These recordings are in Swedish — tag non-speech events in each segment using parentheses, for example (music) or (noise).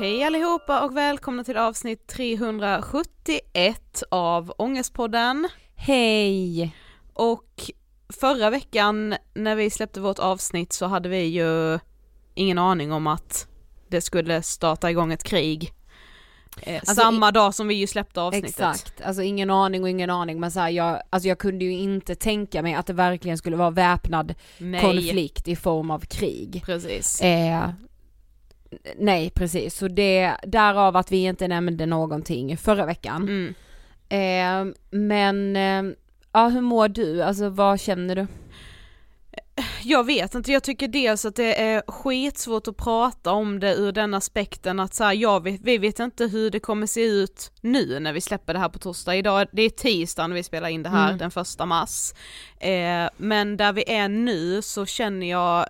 Hej allihopa och välkomna till avsnitt 371 av Ångestpodden. Hej! Och förra veckan när vi släppte vårt avsnitt så hade vi ju ingen aning om att det skulle starta igång ett krig. Eh, Alltså, samma dag som vi ju släppte avsnittet. Exakt, alltså ingen aning och ingen aning men så här, jag, alltså jag kunde ju inte tänka mig att det verkligen skulle vara väpnad Nej, konflikt i form av krig. precis. Eh, nej precis, så det, därav att vi inte nämnde någonting förra veckan. Mm. Eh, men, eh, ja hur mår du? Alltså vad känner du? Jag vet inte, jag tycker dels att det är skitsvårt att prata om det ur den aspekten att så här, jag vet, vi vet inte hur det kommer se ut nu när vi släpper det här på torsdag. Idag, det är tisdag när vi spelar in det här Mm. den första mars. Eh, men där vi är nu så känner jag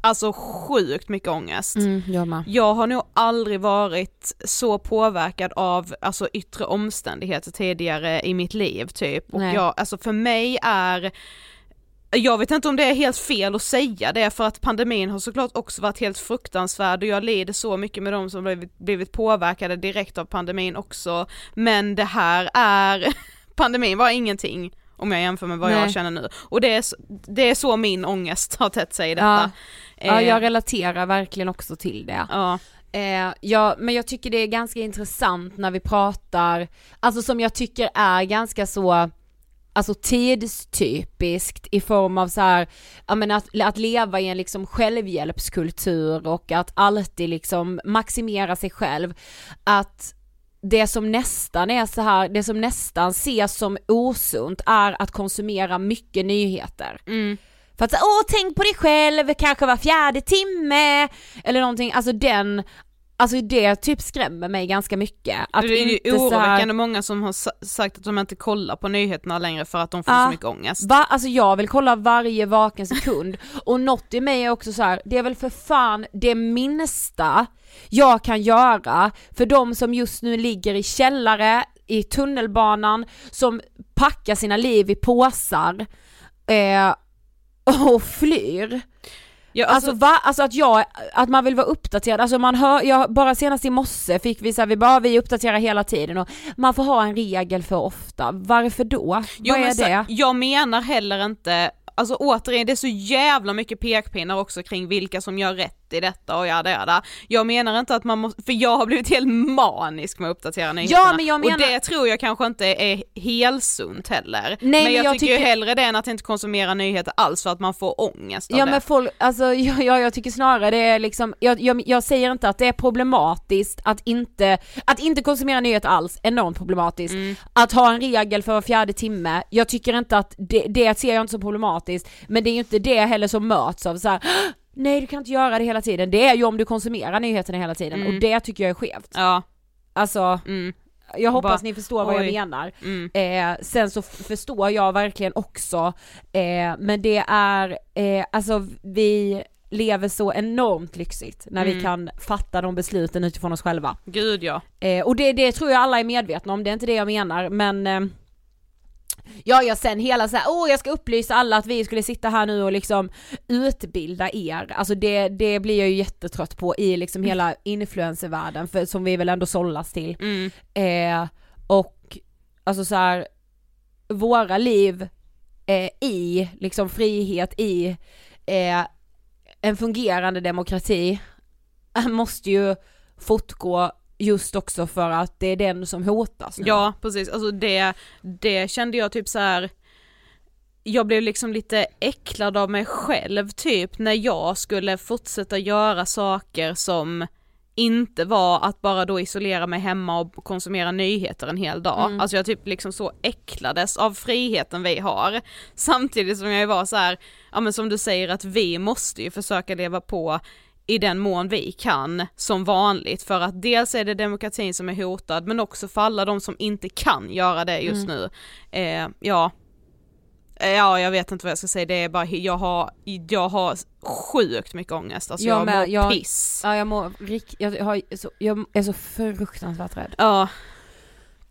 alltså sjukt mycket ångest. jag med. Jag har nog aldrig varit så påverkad av alltså yttre omständigheter tidigare i mitt liv typ. Och Nej. jag, alltså för mig är jag vet inte om det är helt fel att säga det för att pandemin har såklart också varit helt fruktansvärd och jag lider så mycket med de som blivit, blivit påverkade direkt av pandemin också. Men det här är, (laughs) pandemin var ingenting om jag jämför med vad Nej. jag känner nu. Och det är, det är så min ångest har tätt sig i detta. Ja, ja Eh, jag relaterar verkligen också till det. ja. Eh, ja, men jag tycker det är ganska intressant när vi pratar, alltså som jag tycker är ganska så alltså tidstypiskt i form av så här, ja men att, att leva i en liksom självhjälpskultur och att alltid liksom maximera sig själv. Att det som nästan är så här, det som nästan ses som osunt är att konsumera mycket nyheter. Mm. För att åh tänk på dig själv, kanske var fjärde timme, eller någonting, alltså den, Alltså det typ skrämmer mig ganska mycket. Att det är ju inte så här- oroväckande många som har sa- sagt att de inte kollar på nyheterna längre för att de får Ja. så mycket ångest. Va? Alltså jag vill kolla varje vaken sekund (laughs) och något i mig är också så här, det är väl för fan det minsta jag kan göra för de som just nu ligger i källare, i tunnelbanan, som packar sina liv i påsar eh, (laughs) och flyr. Ja, Alltså, va? Alltså att jag, att man vill vara uppdaterad, alltså man hör, jag, bara senast i morse fick vi så här, vi bara vi uppdaterar hela tiden och man får ha en regel för ofta, varför då? Jo, Vad är så- det? Jag menar heller inte, alltså återigen det är så jävla mycket pekpinnar också kring vilka som gör rätt i detta och jada jada. Jag menar inte att man måste, för jag har blivit helt manisk med att uppdatera nyheterna. men jag menar- Och det tror jag kanske inte är helsunt heller. Nej, men jag, jag tycker ju tycker- hellre det än att inte konsumera nyheter alls för att man får ångest av Ja det. men folk, alltså (laughs) ja, ja, jag tycker snarare det är liksom, jag, jag, jag säger inte att det är problematiskt att inte, att inte konsumera nyheter alls, enormt problematiskt. Mm. Att ha en regel för var fjärde timme, jag tycker inte att det, det ser jag inte som problematiskt, men det är ju inte det heller som möts av så här. "Åh, Nej du kan inte göra det hela tiden, det är ju om du konsumerar nyheterna hela tiden och det tycker jag är skevt. Ja, Alltså, mm, jag hoppas Bara, ni förstår vad jag oj. menar. mm. Eh, sen så förstår jag verkligen också, eh, men det är, eh, alltså vi lever så enormt lyxigt när vi Mm. kan fatta de besluten utifrån oss själva. Gud ja. Eh, och det, det tror jag alla är medvetna om, det är inte det jag menar men eh, Ja, ja sen hela så här, åh jag ska upplysa alla att vi skulle sitta här nu och liksom utbilda er, alltså det, det blir jag ju jättetrött på i liksom hela influencervärlden för, som vi väl ändå sållas till. Mm. Eh, och alltså så här, våra liv eh, i liksom frihet, i eh, en fungerande demokrati (laughs) måste ju fortgå just också för att det är den som hotas nu. Ja precis, alltså det, det kände jag typ så här. jag blev liksom lite äcklad av mig själv typ när jag skulle fortsätta göra saker som inte var att bara då isolera mig hemma och konsumera nyheter en hel dag. Mm. Alltså jag typ liksom så äcklades av friheten vi har. Samtidigt som jag var så här, ja men som du säger att vi måste ju försöka leva på i den mån vi kan som vanligt för att dels är det demokratin som är hotad men också för alla de som inte kan göra det just Mm. nu. Eh, ja. Eh, Ja jag vet inte vad jag ska säga, det är bara, jag har, jag har sjukt mycket ångest, alltså Jag jag, med, mår jag- piss. Ja jag mår rik- jag, har, så, jag är så fruktansvärt rädd. Ja.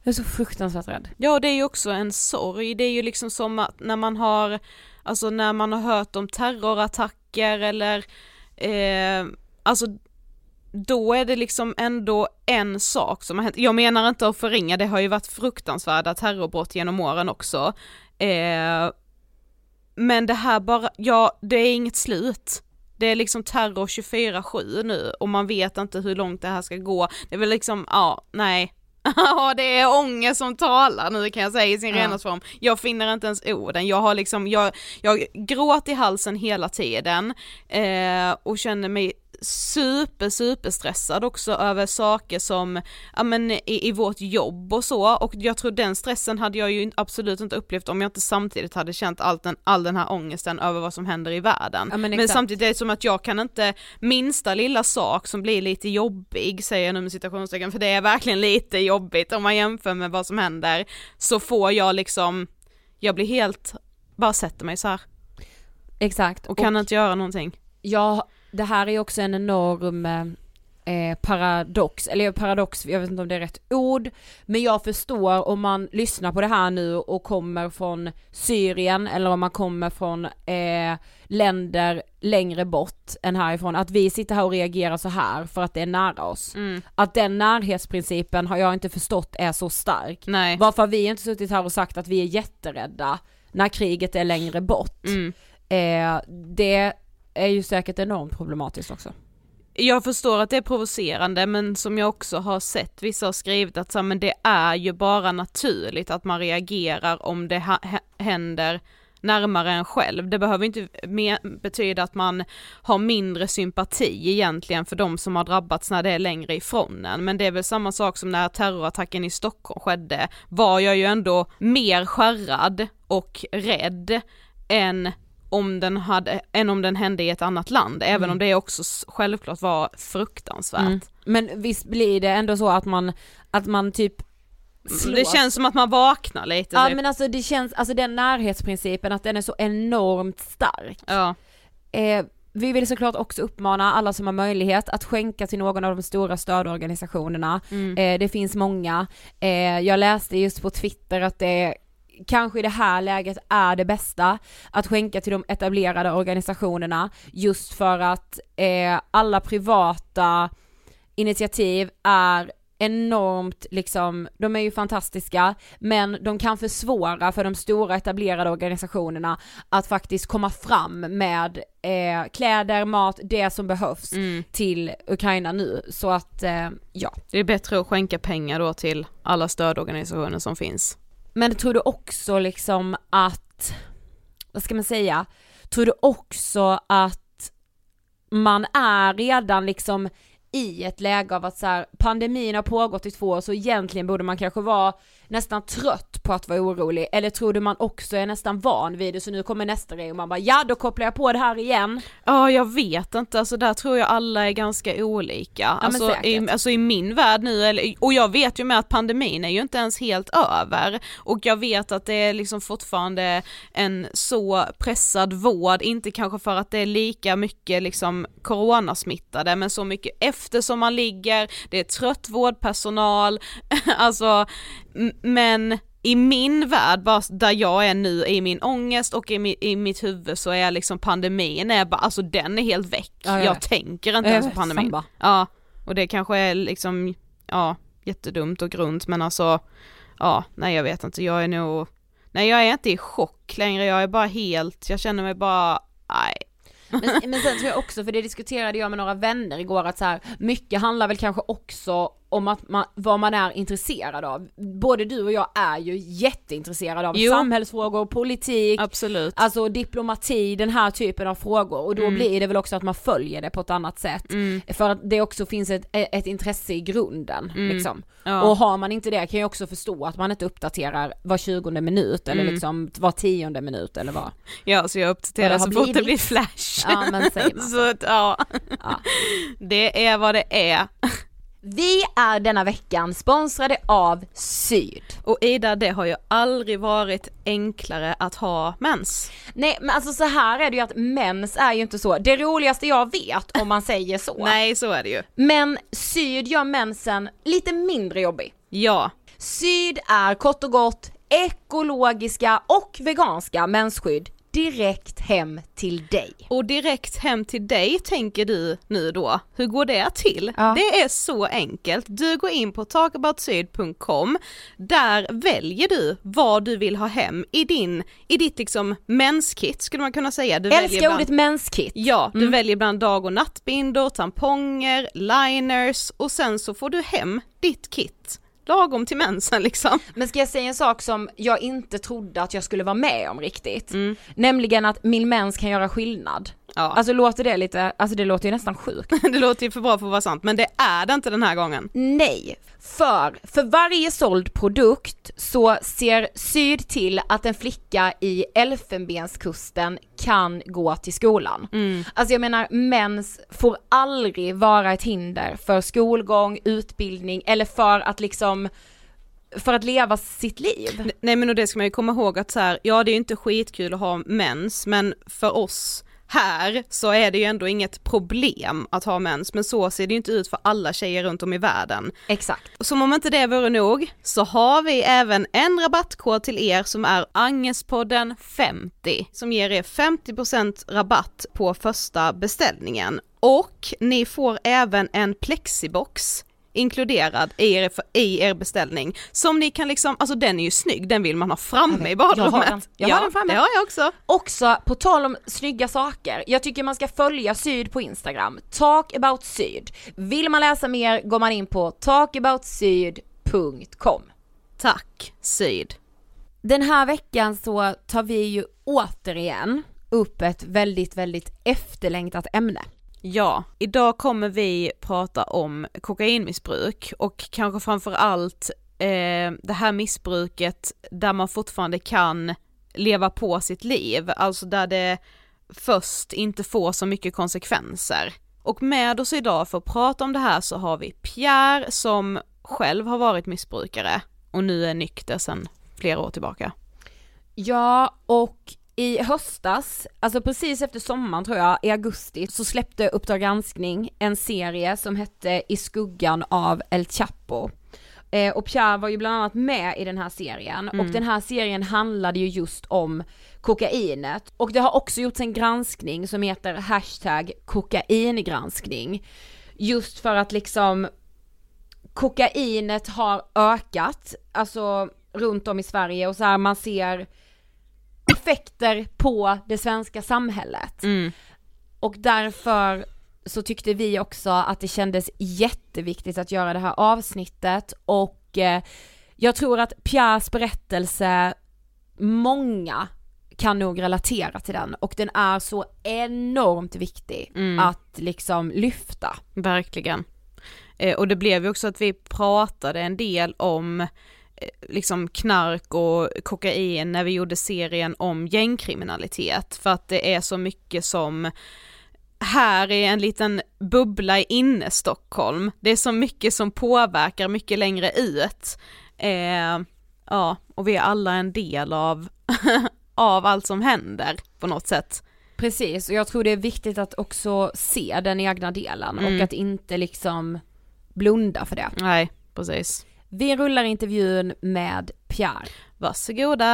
Jag är så fruktansvärt rädd. Ja det är ju också en sorg, det är ju liksom som att när man har, alltså när man har hört om terrorattacker eller, eh, alltså då är det liksom ändå en sak som har hänt. Jag menar inte att förringa, det har ju varit fruktansvärda terrorbrott genom åren också. Eh, men det här bara, ja det är inget slut. Det är liksom terror 24-7 nu och man vet inte hur långt det här ska gå. Det är väl liksom, ja, nej. Ja det är ångest som talar nu kan jag säga i sin Ja. form. Jag finner inte ens orden, jag har liksom, jag, jag gråt i halsen hela tiden eh, och känner mig super super stressad också över saker som, ja men i, i vårt jobb och så och jag tror den stressen hade jag ju absolut inte upplevt om jag inte samtidigt hade känt all den, all den här ångesten över vad som händer i världen. Ja, men men samtidigt är det som att jag kan inte, minsta lilla sak som blir lite jobbig, säger jag nu med citationstecken, för det är verkligen lite jobbigt om man jämför med vad som händer, så får jag liksom, jag blir helt, bara sätter mig så här Exakt. och kan inte göra någonting. Ja, det här är också en enorm eh, paradox, eller paradox, jag vet inte om det är rätt ord, men jag förstår om man lyssnar på det här nu och kommer från Syrien eller om man kommer från eh, länder längre bort än härifrån, att vi sitter här och reagerar så här för att det är nära oss. Mm. Att den närhetsprincipen har jag inte förstått är så stark. Nej. Varför har vi inte suttit här och sagt att vi är jätterädda när kriget är längre bort? Mm. Eh, det är ju säkert enormt problematiskt också. jag förstår att det är provocerande men som jag också har sett, vissa har skrivit att så, men det är ju bara naturligt att man reagerar om det händer närmare en själv. Det behöver inte betyda att man har mindre sympati egentligen för de som har drabbats när det är längre ifrån en. Men det är väl samma sak som när terrorattacken i Stockholm skedde, var jag ju ändå mer skärrad och rädd än om den hade, än om den hände i ett annat land, även mm. om det också självklart var fruktansvärt. Mm. Men visst blir det ändå så att man, att man typ Slås. Det känns som att man vaknar lite. Ja typ. men alltså det känns, alltså den närhetsprincipen att den är så enormt stark. Ja. Eh, vi vill såklart också uppmana alla som har möjlighet att skänka till någon av de stora stödorganisationerna. Mm. Eh, det finns många. Eh, jag läste just på Twitter att det kanske i det här läget är det bästa att skänka till de etablerade organisationerna just för att eh, alla privata initiativ är enormt liksom, de är ju fantastiska men de kan försvåra för de stora etablerade organisationerna att faktiskt komma fram med eh, kläder, mat, det som behövs mm. till Ukraina nu så att eh, ja. Det är bättre att skänka pengar då till alla stödorganisationer som finns. Men tror du också liksom att, vad ska man säga, tror du också att man är redan liksom i ett läge av att så här, pandemin har pågått i två år så egentligen borde man kanske vara nästan trött på att vara orolig eller tror du man också är nästan van vid det så nu kommer nästa grej och man bara ja då kopplar jag på det här igen? Ja jag vet inte, alltså där tror jag alla är ganska olika. Ja, alltså, i, alltså i min värld nu, eller, och jag vet ju med att pandemin är ju inte ens helt över och jag vet att det är liksom fortfarande en så pressad vård, inte kanske för att det är lika mycket liksom coronasmittade men så mycket eftersom man ligger, det är trött vårdpersonal, (laughs) alltså men i min värld, bara där jag är nu i min ångest och i, mi, i mitt huvud så är liksom pandemin är bara, alltså den är helt väck. Ja, ja. Jag tänker inte ens på pandemin. Samba. Ja, och det kanske är liksom, ja, jättedumt och grunt men alltså, ja, nej jag vet inte, jag är nog, nej jag är inte i chock längre, jag är bara helt, jag känner mig bara, nej men, (laughs) men sen tror jag också, för det diskuterade jag med några vänner igår, att så här, mycket handlar väl kanske också om att man, vad man är intresserad av. Både du och jag är ju jätteintresserade av jo. samhällsfrågor, politik, Absolut. alltså diplomati, den här typen av frågor och då mm. blir det väl också att man följer det på ett annat sätt. Mm. För att det också finns ett, ett intresse i grunden mm. liksom. Ja. Och har man inte det kan jag också förstå att man inte uppdaterar var tjugonde minut eller mm. liksom var tionde minut eller vad. Ja så jag uppdaterar så fort det blir flash. Ja men man så. (laughs) så att, ja. ja. Det är vad det är. Vi är denna veckan sponsrade av Syd. Och Ida, det har ju aldrig varit enklare att ha mens. Nej men alltså så här är det ju att mens är ju inte så, det roligaste jag vet om man säger så. (laughs) Nej så är det ju. Men Syd gör mensen lite mindre jobbig. Ja. Syd är kort och gott ekologiska och veganska mensskydd direkt hem till dig. Och direkt hem till dig tänker du nu då, hur går det till? Ja. Det är så enkelt, du går in på talkaboutsyd.com, där väljer du vad du vill ha hem i din, i ditt liksom menskit skulle man kunna säga. Du Älskar bland, ordet menskit. Ja, du mm. väljer bland dag och nattbindor, tamponger, liners och sen så får du hem ditt kit lagom till mensen liksom. Men ska jag säga en sak som jag inte trodde att jag skulle vara med om riktigt? Mm. Nämligen att min mens kan göra skillnad. Ja. Alltså låter det lite, alltså det låter ju nästan sjukt. (laughs) det låter ju för bra för att vara sant, men det är det inte den här gången. Nej, för för varje såld produkt så ser Syd till att en flicka i Elfenbenskusten kan gå till skolan. Mm. Alltså jag menar mens får aldrig vara ett hinder för skolgång, utbildning eller för att liksom för att leva sitt liv. Nej men och det ska man ju komma ihåg att så här, ja det är ju inte skitkul att ha mens men för oss här så är det ju ändå inget problem att ha mens men så ser det ju inte ut för alla tjejer runt om i världen. Exakt. Som om inte det vore nog så har vi även en rabattkod till er som är Angespodden 50 som ger er 50% rabatt på första beställningen och ni får även en plexibox inkluderad i er, i er beställning. Som ni kan liksom, alltså den är ju snygg, den vill man ha framme i badrummet. Jag har den, jag ja, har den framme. Det har jag också. Också, på tal om snygga saker, jag tycker man ska följa Syd på Instagram, talk about syd. Vill man läsa mer går man in på talkaboutsyd.com. Tack Syd. Den här veckan så tar vi ju återigen upp ett väldigt, väldigt efterlängtat ämne. Ja, idag kommer vi prata om kokainmissbruk och kanske framför allt eh, det här missbruket där man fortfarande kan leva på sitt liv, alltså där det först inte får så mycket konsekvenser. Och med oss idag för att prata om det här så har vi Pierre som själv har varit missbrukare och nu är nykter sedan flera år tillbaka. Ja, och i höstas, alltså precis efter sommaren tror jag, i augusti, så släppte Uppdrag granskning en serie som hette I skuggan av El Chapo. Eh, och Pierre var ju bland annat med i den här serien och den här serien handlade ju just om kokainet. Och det har också gjorts en granskning som heter hashtag kokaingranskning. Just för att liksom kokainet har ökat, alltså runt om i Sverige och så här man ser effekter på det svenska samhället. Och därför så tyckte vi också att det kändes jätteviktigt att göra det här avsnittet och eh, jag tror att Pierres berättelse, många kan nog relatera till den och den är så enormt viktig att liksom lyfta. Verkligen. Eh, och det blev ju också att vi pratade en del om liksom knark och kokain när vi gjorde serien om gängkriminalitet för att det är så mycket som här är en liten bubbla inne Stockholm. Det är så mycket som påverkar mycket längre ut. Eh, ja, och vi är alla en del av, (laughs) av allt som händer på något sätt. Precis, och jag tror det är viktigt att också se den egna delen och att inte liksom blunda för det. Nej, precis. Vi rullar intervjun med Pierre. Varsågoda!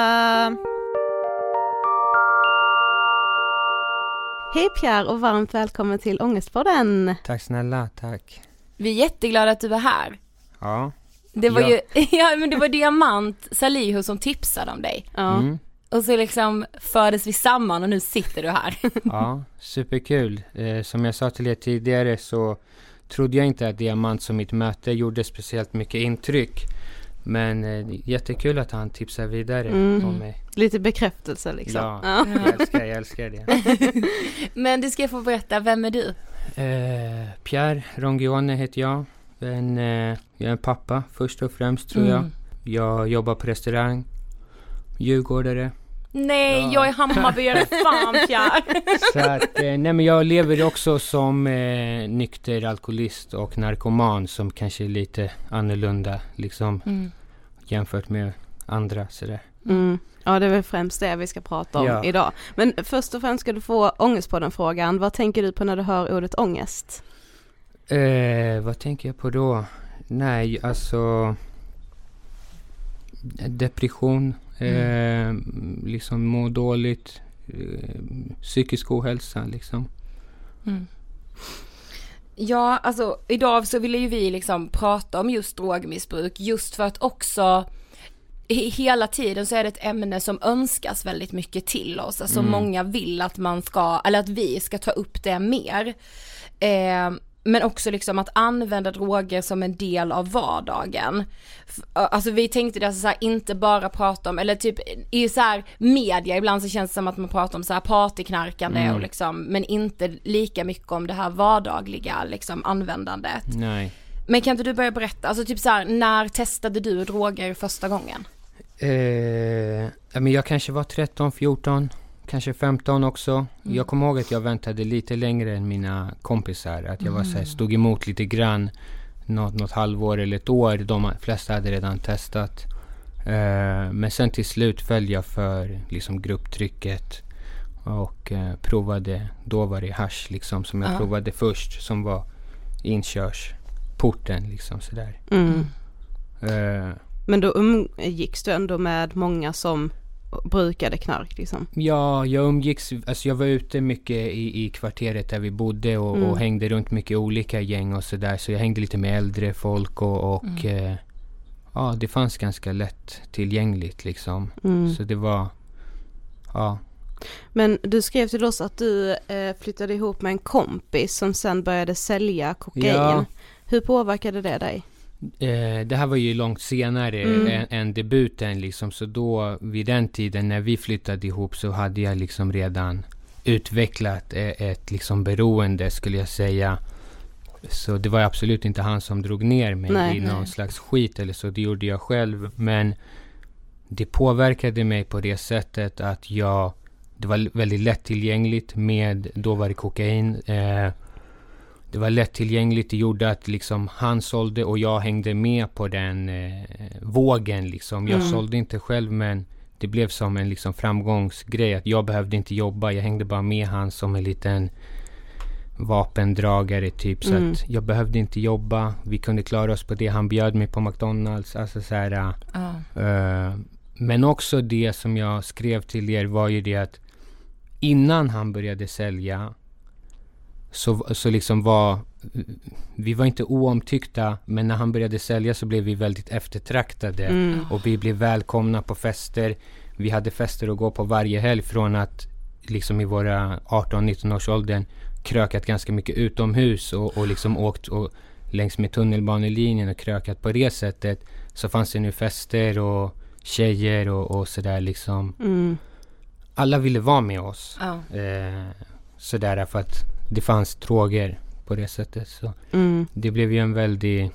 Hej Pierre och varmt välkommen till Ångestpodden! Tack snälla, tack. Vi är jätteglada att du är här. Ja. Det var Ja. ju, (laughs) ja men det var Diamant Salihu som tipsade om dig. Ja, Mm. Och så liksom fördes vi samman och nu sitter du här. Ja, superkul. Eh, som jag sa till er tidigare så trodde jag inte att Diamant som mitt möte gjorde speciellt mycket intryck. Men eh, jättekul att han tipsar vidare Mm. om mig. lite bekräftelse liksom. Ja, Ja. jag älskar, jag älskar det. (laughs) Men du ska få berätta, vem är du? Eh, Pierre Rongione heter jag. En, eh, jag är en pappa först och främst tror jag. Mm. Jag jobbar på restaurang. Djurgårdare. Nej, Ja. jag är Hammarbyare, fan Pierre. (laughs) Så att, eh, nej men jag lever också som eh, nykter alkoholist och narkoman som kanske är lite annorlunda liksom Mm. jämfört med andra sådär. Mm. ja, det är väl främst det vi ska prata om Ja. idag. Men först och främst ska du få Ångestpodden-frågan. Vad tänker du på när du hör ordet ångest? Eh, vad tänker jag på då? Nej, alltså depression, eh, liksom må dåligt, eh, psykisk ohälsa liksom. Mm. Ja, alltså idag så ville ju vi liksom prata om just drogmissbruk just för att också he- hela tiden så är det ett ämne som önskas väldigt mycket till oss, alltså Mm. många vill att man ska, eller att vi ska ta upp det mer. Eh, men också liksom att använda droger som en del av vardagen. Alltså vi tänkte det, alltså så här, inte bara prata om, eller typ i så här media ibland så känns det som att man pratar om så här partyknarkande Mm. och liksom, men inte lika mycket om det här vardagliga liksom användandet. Nej. Men kan inte du börja berätta, alltså typ så här, när testade du droger första gången? Eh, men jag kanske var 13, 14, kanske 15 också. Jag kommer ihåg att jag väntade lite längre än mina kompisar. Att jag var så här, stod emot lite grann. Något, något halvår eller ett år. De flesta hade redan testat. Eh, men sen till slut föll jag för liksom, grupptrycket. Och eh, provade, då var det hash liksom som jag Ja. provade först. Som var inkörsporten liksom sådär. Mm. Eh, Men då umgicks du ändå med många som brukade knark liksom? Ja, jag umgicks, alltså jag var ute mycket i, i kvarteret där vi bodde och, Mm. och hängde runt mycket olika gäng och sådär. Så jag hängde lite med äldre folk och, och Mm. eh, ja, det fanns ganska lätt tillgängligt liksom. Mm. Så det var, ja. Men du skrev till oss att du eh, flyttade ihop med en kompis som sen började sälja kokain. Ja. Hur påverkade det dig? Eh, det här var ju långt senare Mm. än, än debuten liksom. Så då vid den tiden när vi flyttade ihop så hade jag liksom redan utvecklat eh, ett liksom beroende skulle jag säga. Så det var absolut inte han som drog ner mig Nej. i någon Nej. slags skit eller så. Det gjorde jag själv. Men det påverkade mig på det sättet att jag det var väldigt lättillgängligt med, då var det kokain. Eh, det var lättillgängligt, det gjorde att liksom han sålde och jag hängde med på den eh, vågen liksom. Jag Mm. sålde inte själv men det blev som en liksom framgångsgrej att jag behövde inte jobba, jag hängde bara med han som en liten vapendragare typ. Så Mm. att jag behövde inte jobba, vi kunde klara oss på det. Han bjöd mig på McDonalds, alltså så här, Ja. Eh, men också det som jag skrev till er var ju det att innan han började sälja så, så liksom var vi var inte oomtyckta men när han började sälja så blev vi väldigt eftertraktade Mm. och vi blev välkomna på fester. Vi hade fester att gå på varje helg från att liksom i våra 18-19 års åldern krökat ganska mycket utomhus och, och liksom åkt och längs med tunnelbanelinjen och krökat på det sättet så fanns det nu fester och tjejer och, och sådär liksom. Mm. Alla ville vara med oss. Ja. Eh, sådär för att det fanns droger på det sättet. Så Mm. det blev ju en väldigt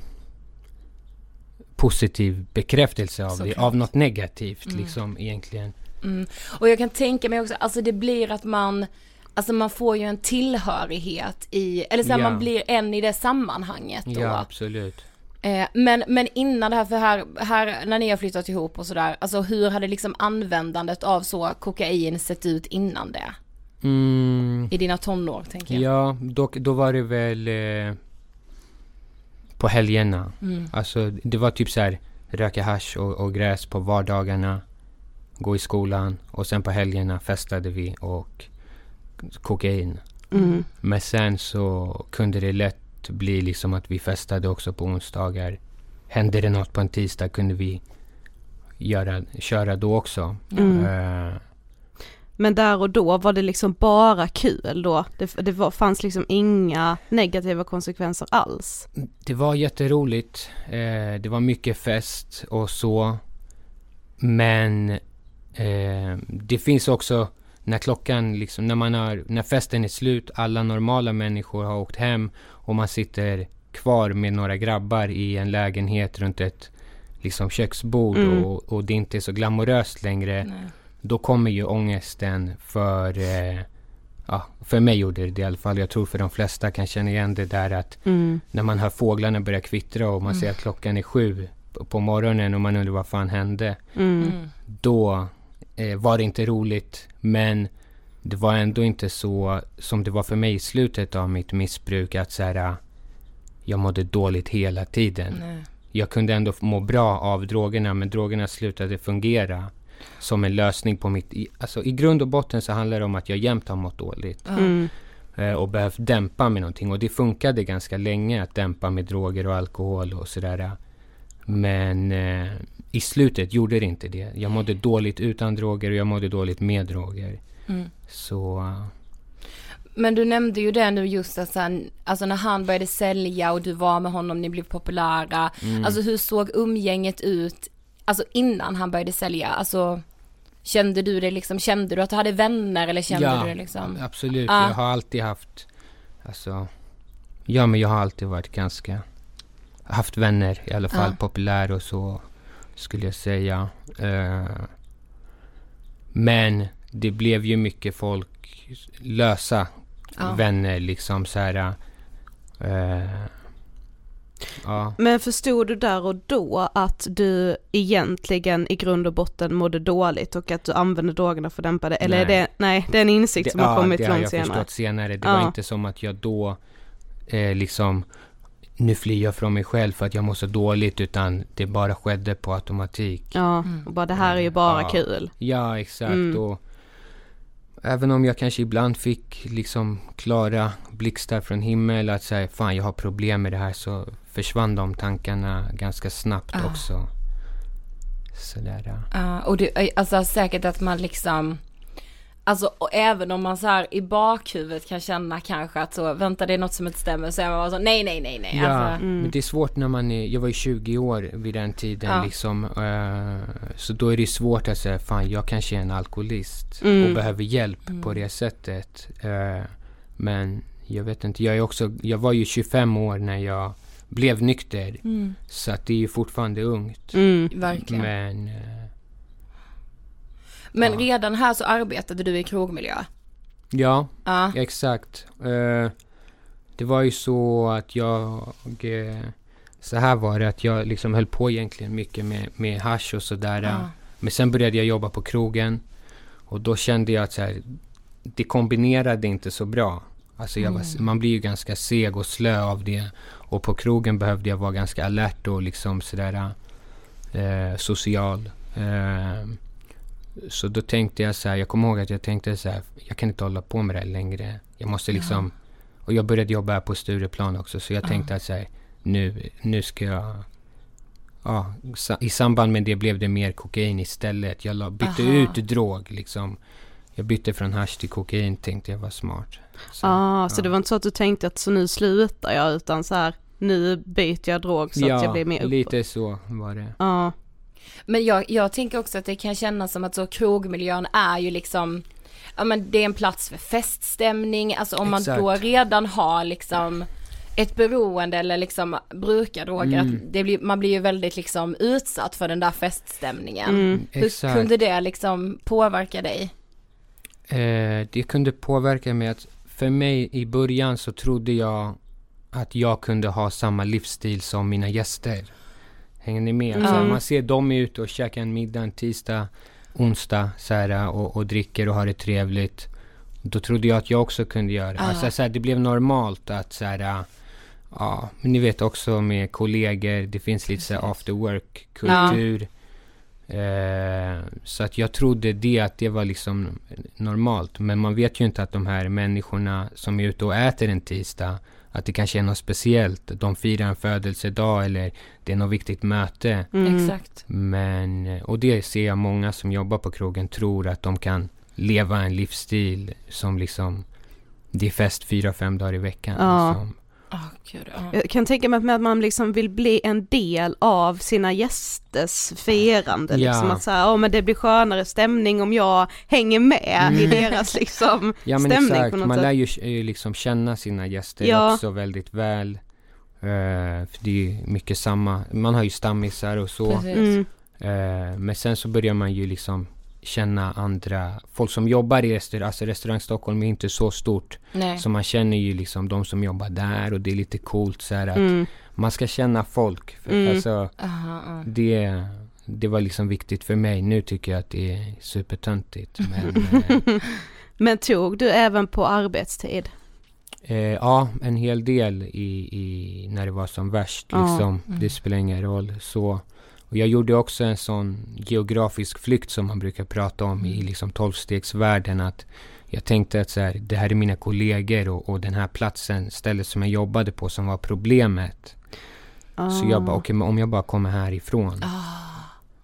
positiv bekräftelse av det. Av något negativt Mm. liksom egentligen. Mm. Och jag kan tänka mig också, alltså det blir att man, alltså man får ju en tillhörighet i, eller så här, Ja. man blir en i det sammanhanget då. Ja, absolut. Eh, men, men innan det här, för här, här när ni har flyttat ihop och sådär, alltså hur hade liksom användandet av så kokain sett ut innan det? Mm, I dina tonår tänker jag. ja, då, då var det väl eh, på helgerna. Mm. Alltså det var typ så här röka hasch och, och gräs på vardagarna. Gå i skolan och sen på helgerna festade vi och kokain. Mm. Men sen så kunde det lätt bli liksom att vi festade också på onsdagar. Hände det något på en tisdag kunde vi göra, köra då också. Mm. Eh, Men där och då var det liksom bara kul då? Det, det var, fanns liksom inga negativa konsekvenser alls? det var jätteroligt. Eh, det var mycket fest och så. Men eh, det finns också när klockan liksom, när man har, när festen är slut, alla normala människor har åkt hem och man sitter kvar med några grabbar i en lägenhet runt ett liksom köksbord Mm. och, och det inte är så glamoröst längre. Nej. Då kommer ju ångesten för, eh, ja, för mig gjorde det det i alla fall. Jag tror för de flesta kan känna igen det där att Mm. när man hör fåglarna börja kvittra och man ser att klockan är sju på- på morgonen och man undrar vad fan hände. Mm. Mm. Då eh, var det inte roligt men det var ändå inte så som det var för mig i slutet av mitt missbruk att så här, ah, jag mådde dåligt hela tiden. Nej. Jag kunde ändå må bra av drogerna men drogerna slutade fungera som en lösning på mitt... i- Alltså i grund och botten så handlar det om att jag jämt har mått dåligt. Mm. eh, och behövt dämpa med någonting. Och det funkade ganska länge att dämpa med droger och alkohol och sådär. Men eh, i slutet gjorde det inte det. Jag mådde dåligt utan droger och jag mådde dåligt med droger. Mm. Så Men du nämnde ju det nu just att sen, alltså när han började sälja och du var med honom, ni blev populära. mm. Alltså hur såg umgänget ut, alltså innan han började sälja? Alltså kände du det liksom, kände du att du hade vänner eller kände Ja, du det liksom? absolut. Ja. Jag har alltid haft... Alltså... Ja, men jag har alltid varit ganska... Haft vänner i alla fall. Ja. Populär och så, skulle jag säga. Eh, men det blev ju mycket folk, lösa Ja. vänner liksom så här... eh, ja. Men förstod du där och då att du egentligen i grund och botten mådde dåligt och att du använde drogerna för att dämpa det? Eller är Nej. det, nej, det är en insikt som har kommit det har långt jag senare. förstått senare. Det Ja. var inte som att jag då eh, liksom nu flyr jag från mig själv för att jag mår så dåligt utan det bara skedde på automatik. Ja, och bara det här är ju bara Ja. kul. Ja, exakt. Mm. Och även om jag kanske ibland fick liksom klara blixtar från himmel att säga fan jag har problem med det här så försvann de tankarna ganska snabbt Ah. också. Sådär. ja. Ja, och det, alltså säkert att man liksom, alltså och även om man så här i bakhuvudet kan känna kanske att så, vänta det är något som inte stämmer, så är man bara så, nej nej nej nej. Ja, Alltså, men det är svårt när man är, jag var ju 20 år vid den tiden Ja. liksom. eh, så då är det svårt att säga, fan jag kanske är en alkoholist Mm. och behöver hjälp på det sättet. Eh, men jag vet inte, jag är också, jag var ju 25 år när jag blev nykter. mm, Så att det är ju fortfarande ungt. Mm. verkligen. Men, Men ja. redan här så arbetade du i krogmiljö. ja, Ja. exakt. Eh, det var ju så att jag... eh, så här var det att jag liksom höll på egentligen mycket med, med hasch och sådär. Ja. Men sen började jag jobba på krogen. Och då kände jag att så här, det kombinerade inte så bra. Alltså jag var, man blir ju ganska seg och slö av det. Och på krogen behövde jag vara ganska alert och liksom sådär eh, social. Eh, så då tänkte jag så här, jag kommer ihåg att jag tänkte så här, jag kan inte hålla på med det här längre. Jag måste liksom, och jag började jobba här på Stureplan också, så jag tänkte att så här, nu, nu ska jag, ja, i samband med det blev det mer kokain istället. Jag la, bytte Aha. ut drog liksom. Jag bytte från hasch till kokain, tänkte jag var smart. Så, Ah, så ja. det var inte så att du tänkte att så nu slutar jag utan så här nu byter jag drog så att jag blir mer upp. lite så var det. Ja, Men jag, jag tänker också att det kan kännas som att så krogmiljön är ju liksom, ja men det är en plats för feststämning, alltså om man Exakt. då redan har liksom ett beroende eller liksom brukar droger, Mm. det blir, man blir ju väldigt liksom utsatt för den där feststämningen. mm. Hur Exakt. kunde det liksom påverka dig? Eh, det kunde påverka mig att för mig i början så trodde jag att jag kunde ha samma livsstil som mina gäster. Hänger ni med? Alltså, Mm. man ser dem ute och käkar en middag en tisdag, onsdag så här, och, och dricker och har det trevligt. Då trodde jag att jag också kunde göra det. Ah. Alltså, så här, det blev normalt att så här, ja, men ni vet också med kollegor, det finns lite så här after work kultur. Eh, så att jag trodde det att det var liksom normalt. Men man vet ju inte att de här människorna som är ute och äter en tisdag, att det kanske är något speciellt. De firar en födelsedag eller det är något viktigt möte. Mm. Exakt. Men, och det ser jag många som jobbar på krogen tror att de kan leva en livsstil som liksom, det är fest fyra, fem dagar i veckan. Ja. Liksom. Åh gud, ja. Jag kan tänka mig att man liksom vill bli en del av sina gästers firande. Ja. Liksom att säga, ja men det blir skönare stämning om jag hänger med i Mm. deras liksom (laughs) Ja men stämning exakt, på något man sätt. lär ju eh, liksom känna sina gäster Ja. också väldigt väl. Eh, för det är ju mycket samma, man har ju stammisar och så. Mm. Eh, men sen så börjar man ju liksom känna andra, folk som jobbar i restaurang, alltså restaurang Stockholm är inte så stort. Nej. Så man känner ju liksom de som jobbar där och det är lite coolt så att Mm. man ska känna folk. För, Mm. Alltså Aha, ja. det, det var liksom viktigt för mig. Nu tycker jag att det är supertöntigt. (laughs) Men eh, Men tog du även på arbetstid? Eh, ja, en hel del i, i, när det var som värst. Liksom. Mm. Det spelar ingen roll. Så. Och jag gjorde också en sån geografisk flykt som man brukar prata om i liksom tolvstegsvärlden. Att jag tänkte att så här, det här är mina kollegor och, och den här platsen, stället som jag jobbade på som var problemet. Så jag bara, Ah. okej men om jag bara kommer härifrån. Ah.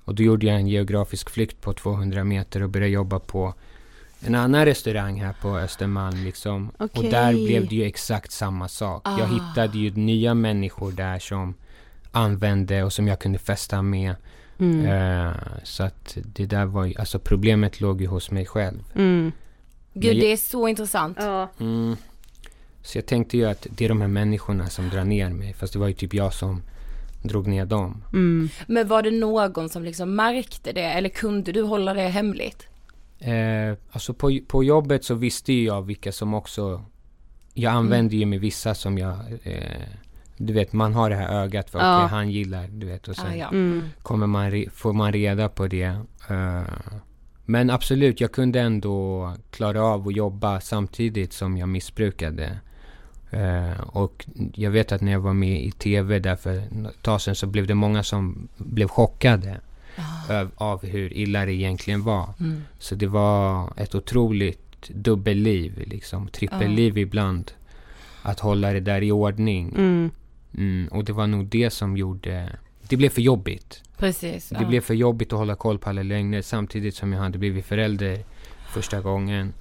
Och då gjorde jag en geografisk flykt på 200 meter och började jobba på en annan restaurang här på Östermalm liksom. Och Okej. där blev det ju exakt samma sak. Jag Ah. hittade ju nya människor där som använde och som jag kunde festa med. Mm. Eh, så att det där var ju, alltså problemet låg ju hos mig själv. Mm. Gud Men det är så intressant. Ja. Mm. Så jag tänkte ju att det är de här människorna som drar ner mig. Fast det var ju typ jag som drog ner dem. Mm. Men var det någon som liksom märkte det eller kunde du hålla det hemligt? Eh, alltså på, på jobbet så visste ju jag vilka som också... Jag använde ju med vissa som jag... Eh, du vet, man har det här ögat för Ja. okej, han gillar, du vet. Och sen Ah, ja. Mm. kommer man, re- får man reda på det. Eh, men absolut, jag kunde ändå klara av att jobba samtidigt som jag missbrukade. Uh, och jag vet att när jag var med i TV där för ett tag sedan så blev det många som blev chockade oh. av, av, hur illa det egentligen var. Mm. Så det var ett otroligt dubbelliv, liksom trippelliv oh. ibland. Att hålla det där i ordning. Mm. Mm, och det var nog det som gjorde... Det blev för jobbigt. Precis. Det ja. blev för jobbigt att hålla koll på alla lögner samtidigt som jag hade blivit förälder första gången.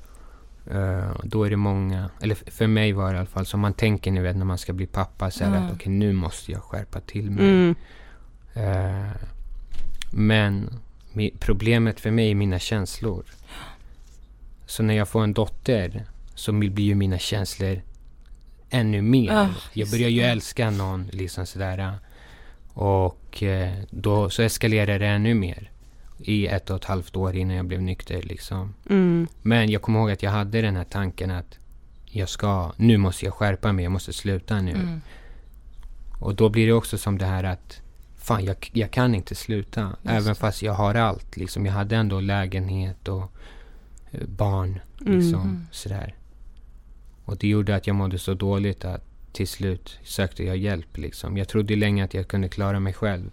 Uh, då är det många, eller för mig var det i alla fall, som man tänker ni vet när man ska bli pappa, så mm. att okej okay, nu måste jag skärpa till mig. Mm. Uh, men problemet för mig är mina känslor. Så när jag får en dotter så blir ju mina känslor ännu mer. Oh, jag börjar ju älska någon liksom sådär. Och eh, då så eskalerar det ännu mer. I ett och ett halvt år innan jag blev nykter liksom. Mm. Men jag kommer ihåg att jag hade den här tanken att jag ska, nu måste jag skärpa mig, jag måste sluta nu. Mm. Och då blir det också som det här att fan jag, jag kan inte sluta. Just. Även fast jag har allt. Liksom, jag hade ändå lägenhet och eh, barn. Liksom, mm. sådär. Och det gjorde att jag mådde så dåligt att till slut sökte jag hjälp. Liksom. Jag trodde länge att jag kunde klara mig själv.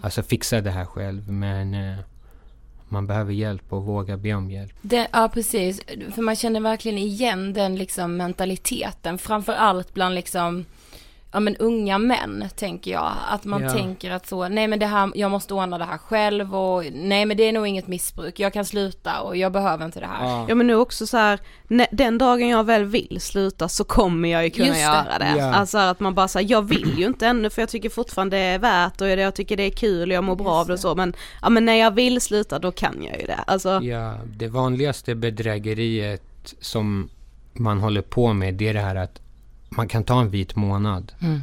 Alltså fixa det här själv. Men eh, man behöver hjälp och våga be om hjälp. Det, ja, precis. För man känner verkligen igen den liksom mentaliteten. Framför allt bland liksom ja men unga män tänker jag. Att man ja. tänker att så, nej men det här, jag måste ordna det här själv och nej men det är nog inget missbruk, jag kan sluta och jag behöver inte det här. Ja, ja men nu också så här, den dagen jag väl vill sluta så kommer jag ju kunna det. göra det. Ja. Alltså att man bara säger jag vill ju inte ännu för jag tycker fortfarande det är värt och jag tycker det är kul och jag mår bra av det och så men, ja men när jag vill sluta då kan jag ju det. Alltså. Ja, det vanligaste bedrägeriet som man håller på med det är det här att man kan ta en vit månad. Mm.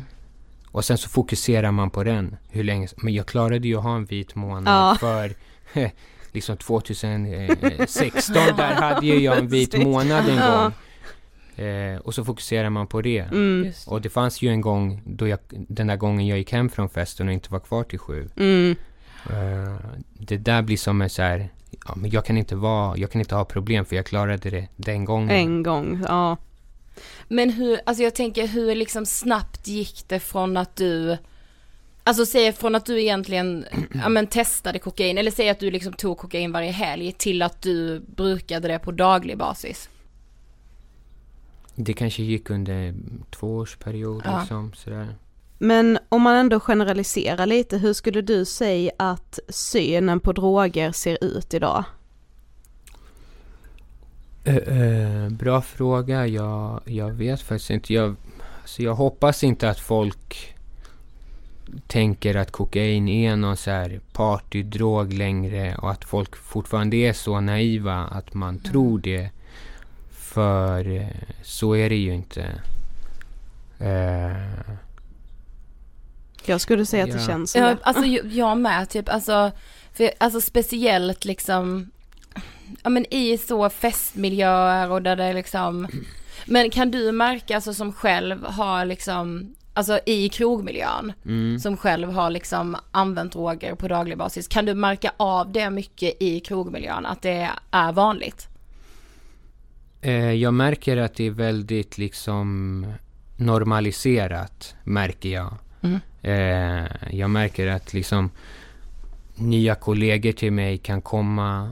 Och sen så fokuserar man på den. Hur länge, men jag klarade ju att ha en vit månad ja. för (laughs) liksom 2016 där hade ju jag en vit månad en gång. Eh, och så fokuserar man på det. Mm. Och det fanns ju en gång då jag, den där gången jag gick hem från festen och inte var kvar till sju. Mm. Eh, det där blir som en så här, ja, men jag kan inte vara, jag kan inte ha problem för jag klarade det den gången. En gång, ja. Men hur, alltså jag tänker hur liksom snabbt gick det från att du Alltså säg från att du egentligen, (clears throat) ja men testade kokain, eller säg att du liksom tog kokain varje helg till att du brukade det på daglig basis? Det kanske gick under två års period ja. liksom, sådär. Men om man ändå generaliserar lite, hur skulle du säga att synen på droger ser ut idag? Uh, uh, bra fråga. Jag, jag vet faktiskt inte. Jag, alltså jag hoppas inte att folk tänker att kokain är någon så här partydrog längre och att folk fortfarande är så naiva att man mm. tror det. För uh, så är det ju inte. jag skulle säga att ja. det känns som ja. Alltså jag med, typ alltså, för, alltså speciellt liksom ja men i så festmiljöer och där det liksom, men kan du märka alltså som själv har liksom, alltså i krogmiljön, mm. som själv har liksom använt droger på daglig basis, kan du märka av det mycket i krogmiljön, att det är vanligt? Eh, jag märker att det är väldigt liksom normaliserat, märker jag. Mm. Eh, jag märker att liksom nya kollegor till mig kan komma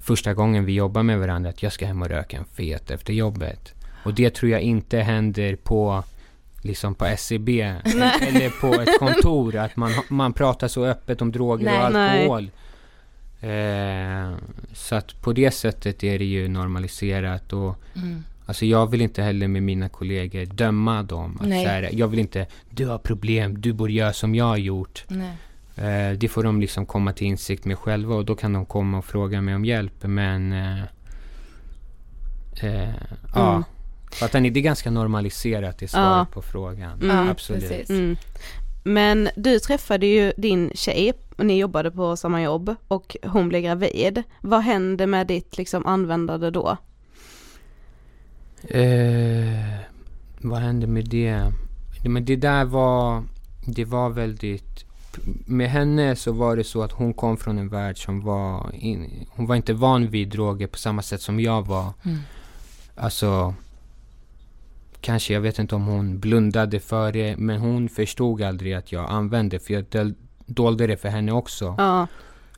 första gången vi jobbar med varandra att jag ska hem och röka en fet efter jobbet. Och det tror jag inte händer på liksom på SCB eller på ett kontor att man, man pratar så öppet om droger Nej. och alkohol. Eh, så att på det sättet är det ju normaliserat och Mm. Alltså jag vill inte heller med mina kollegor döma dem. Att så här, jag vill inte, du har problem, du borde göra som jag har gjort. Nej. Eh, det får de liksom komma till insikt med själva och då kan de komma och fråga mig om hjälp. Men eh, eh, ja, Mm. fattar ni? Det är ganska normaliserat det svaret Ja. på frågan. Mm. Ja, Absolut. Mm. Men du träffade ju din tjej och ni jobbade på samma jobb och hon blev gravid. Vad hände med ditt liksom användande då? Eh, vad hände med det? Men det där var, det var väldigt, med henne så var det så att hon kom från en värld som var, in, hon var inte van vid droger på samma sätt som jag var. Mm. Alltså, kanske, jag vet inte om hon blundade för det, men hon förstod aldrig att jag använde, för jag dolde det för henne också. Ja,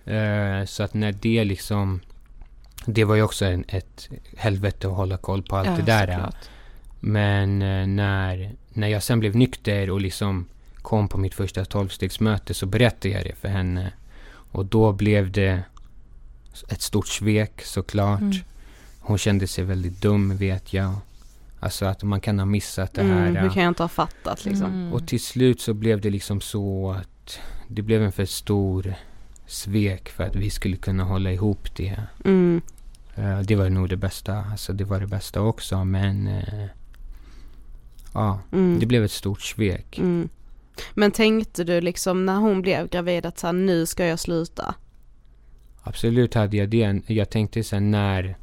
Eh, så att när det liksom, det var ju också en, ett helvete att hålla koll på allt Ja, det där. såklart. Men eh, när, när jag sen blev nykter och liksom kom på mitt första tolvstegsmöte så berättade jag det för henne. Och då blev det ett stort svek såklart. Mm. Hon kände sig väldigt dum vet jag. Alltså att man kan ha missat det här. mm, hur kan jag inte ha fattat liksom? Mm. Och till slut så blev det liksom så att det blev en för stor svek för att vi skulle kunna hålla ihop det. Mm, Eh, det var nog det bästa. Alltså det var det bästa också men eh, ja, mm, det blev ett stort svek. Men tänkte du liksom när hon blev gravid att så här, nu ska jag sluta? Absolut hade jag det. Jag tänkte sen när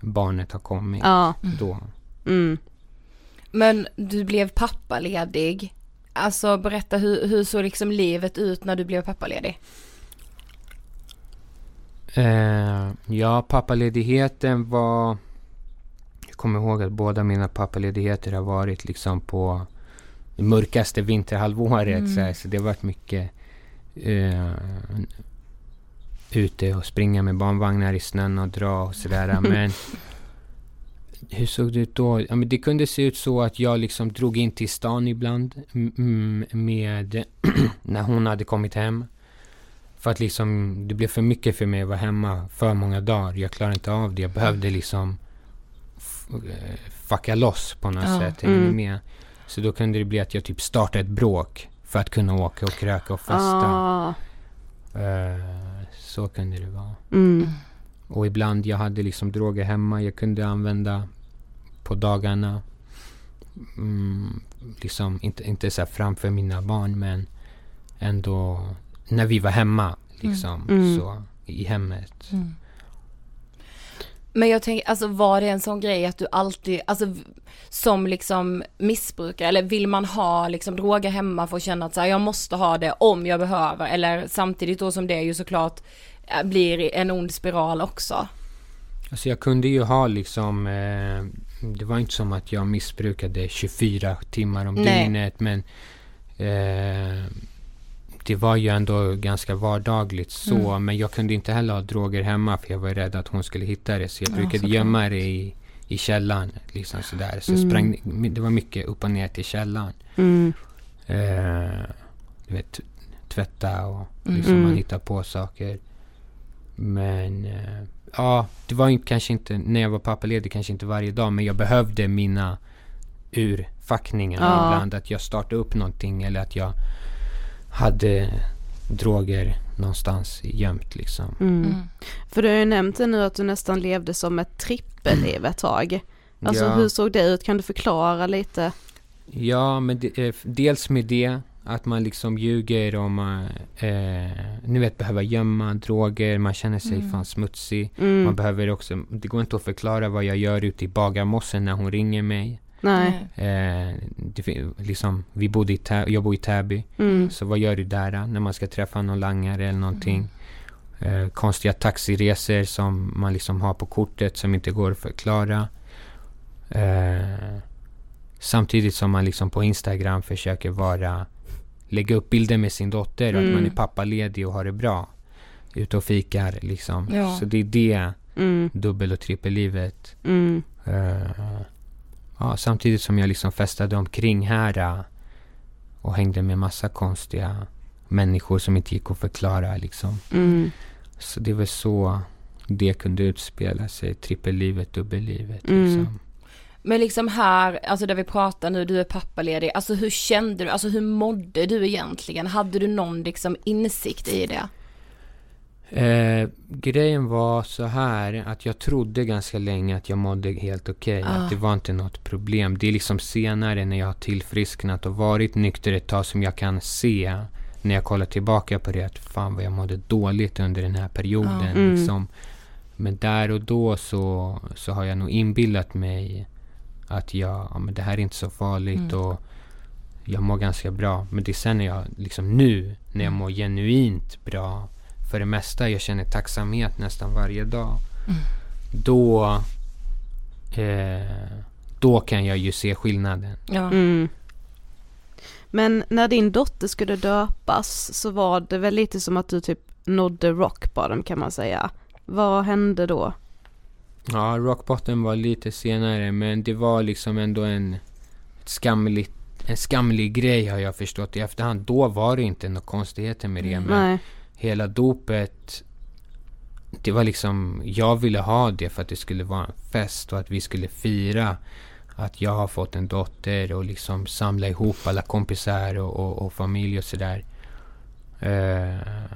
barnet har kommit. Ja, Då. mm. Men du blev pappaledig. Alltså berätta hur, hur såg liksom livet ut när du blev pappaledig? Eh, ja, pappaledigheten var... Jag kommer ihåg att båda mina pappaledigheter har varit liksom på mörkaste vinterhalvåret. Mm. Så, här, så det har varit mycket eh, ute och springa med barnvagnar i snön och dra och sådär. (laughs) Men hur såg det ut då? Ja, men det kunde se ut så att jag liksom drog in till stan ibland med (clears throat) när hon hade kommit hem. För att liksom, det blev för mycket för mig att vara hemma för många dagar. Jag klarade inte av det. Jag behövde liksom eh, fucka loss på något Ja, sätt. Mm. med? Så då kunde det bli att jag typ startade ett bråk för att kunna åka och kröka och festa. Ah, Eh, så kunde det vara. mm, Och ibland jag hade liksom droger hemma jag kunde använda på dagarna. Mm, liksom inte, inte så framför mina barn men ändå när vi var hemma liksom Mm. så i hemmet. Men jag tänker, alltså var det en sån grej att du alltid, alltså som liksom missbrukare, eller vill man ha liksom droger hemma för att känna att så här, jag måste ha det om jag behöver, eller samtidigt då som det ju såklart eh, blir en ond spiral också. Alltså jag kunde ju ha liksom eh, Det var inte som att jag missbrukade 24 timmar om Nej. dygnet men eh, Det var ju ändå ganska vardagligt så Mm. men jag kunde inte heller ha droger hemma för jag var rädd att hon skulle hitta det så jag Ja, brukade såklart. gömma det i, i källaren. Liksom sådär. Så Mm. sprang, det var mycket upp och ner till källaren. Mm. Eh, du vet, tvätta och liksom Mm. man hittar på saker. Men eh, ja, det var kanske inte, när jag var pappaledig, kanske inte varje dag, men jag behövde mina urfackningar Ja. ibland. Att jag startade upp någonting eller att jag hade droger någonstans gömt liksom. Mm. Mm. För du har ju nämnt det nu att du nästan levde som ett trippelliv ett tag. Alltså Ja. hur såg det ut? Kan du förklara lite? Ja, men det, eh, dels med det att man liksom ljuger om, eh, eh, ni vet, behöver gömma droger, man känner sig Mm. fan smutsig. Mm. Man behöver också, det går inte att förklara vad jag gör ute i Bagarmossen när hon ringer mig. Nej. Eh, det, liksom, vi bodde i Tä- jag bor i Täby, Mm. så vad gör du där då, när man ska träffa någon langare eller någonting? Eh, konstiga taxiresor som man liksom har på kortet som inte går att förklara. Eh, samtidigt som man liksom på Instagram försöker vara lägga upp bilder med sin dotter och att man Mm. är pappaledig och har det bra. Ute och fikar liksom. Ja. Så det är det Mm. dubbel och trippellivet. Mm. Eh, ja, samtidigt som jag liksom festade omkring här eh, och hängde med massa konstiga människor som inte gick att förklara liksom. Mm. Så det väl så det kunde utspela sig. Trippellivet, dubbellivet Mm. liksom. Men liksom här, alltså där vi pratar nu, du är pappaledig, alltså hur kände du, alltså hur mådde du egentligen? Hade du någon liksom insikt i det? Eh, grejen var så här att jag trodde ganska länge att jag mådde helt okej. Ah. Att det var inte något problem. Det är liksom senare när jag har tillfrisknat och varit nykter ett tag som jag kan se när jag kollar tillbaka på det att fan vad jag mådde dåligt under den här perioden. Ah. Mm. Liksom. Men där och då så, så har jag nog inbillat mig att jag, ja, men det här är inte så farligt Mm. och jag mår ganska bra. Men det är sen när jag, liksom nu, när jag mår genuint bra för det mesta, jag känner tacksamhet nästan varje dag. Då, eh, då kan jag ju se skillnaden. Ja. Mm. Men när din dotter skulle döpas så var det väl lite som att du typ nådde rock bottom kan man säga. Vad hände då? Ja, rock bottom var lite senare, men det var liksom ändå en skamlig, en skamlig grej har jag förstått i efterhand. Då var det inte några konstigheter med det, men Nej hela dopet det var liksom, jag ville ha det för att det skulle vara en fest och att vi skulle fira att jag har fått en dotter och liksom samla ihop alla kompisar och, och, och familj och sådär. Eh,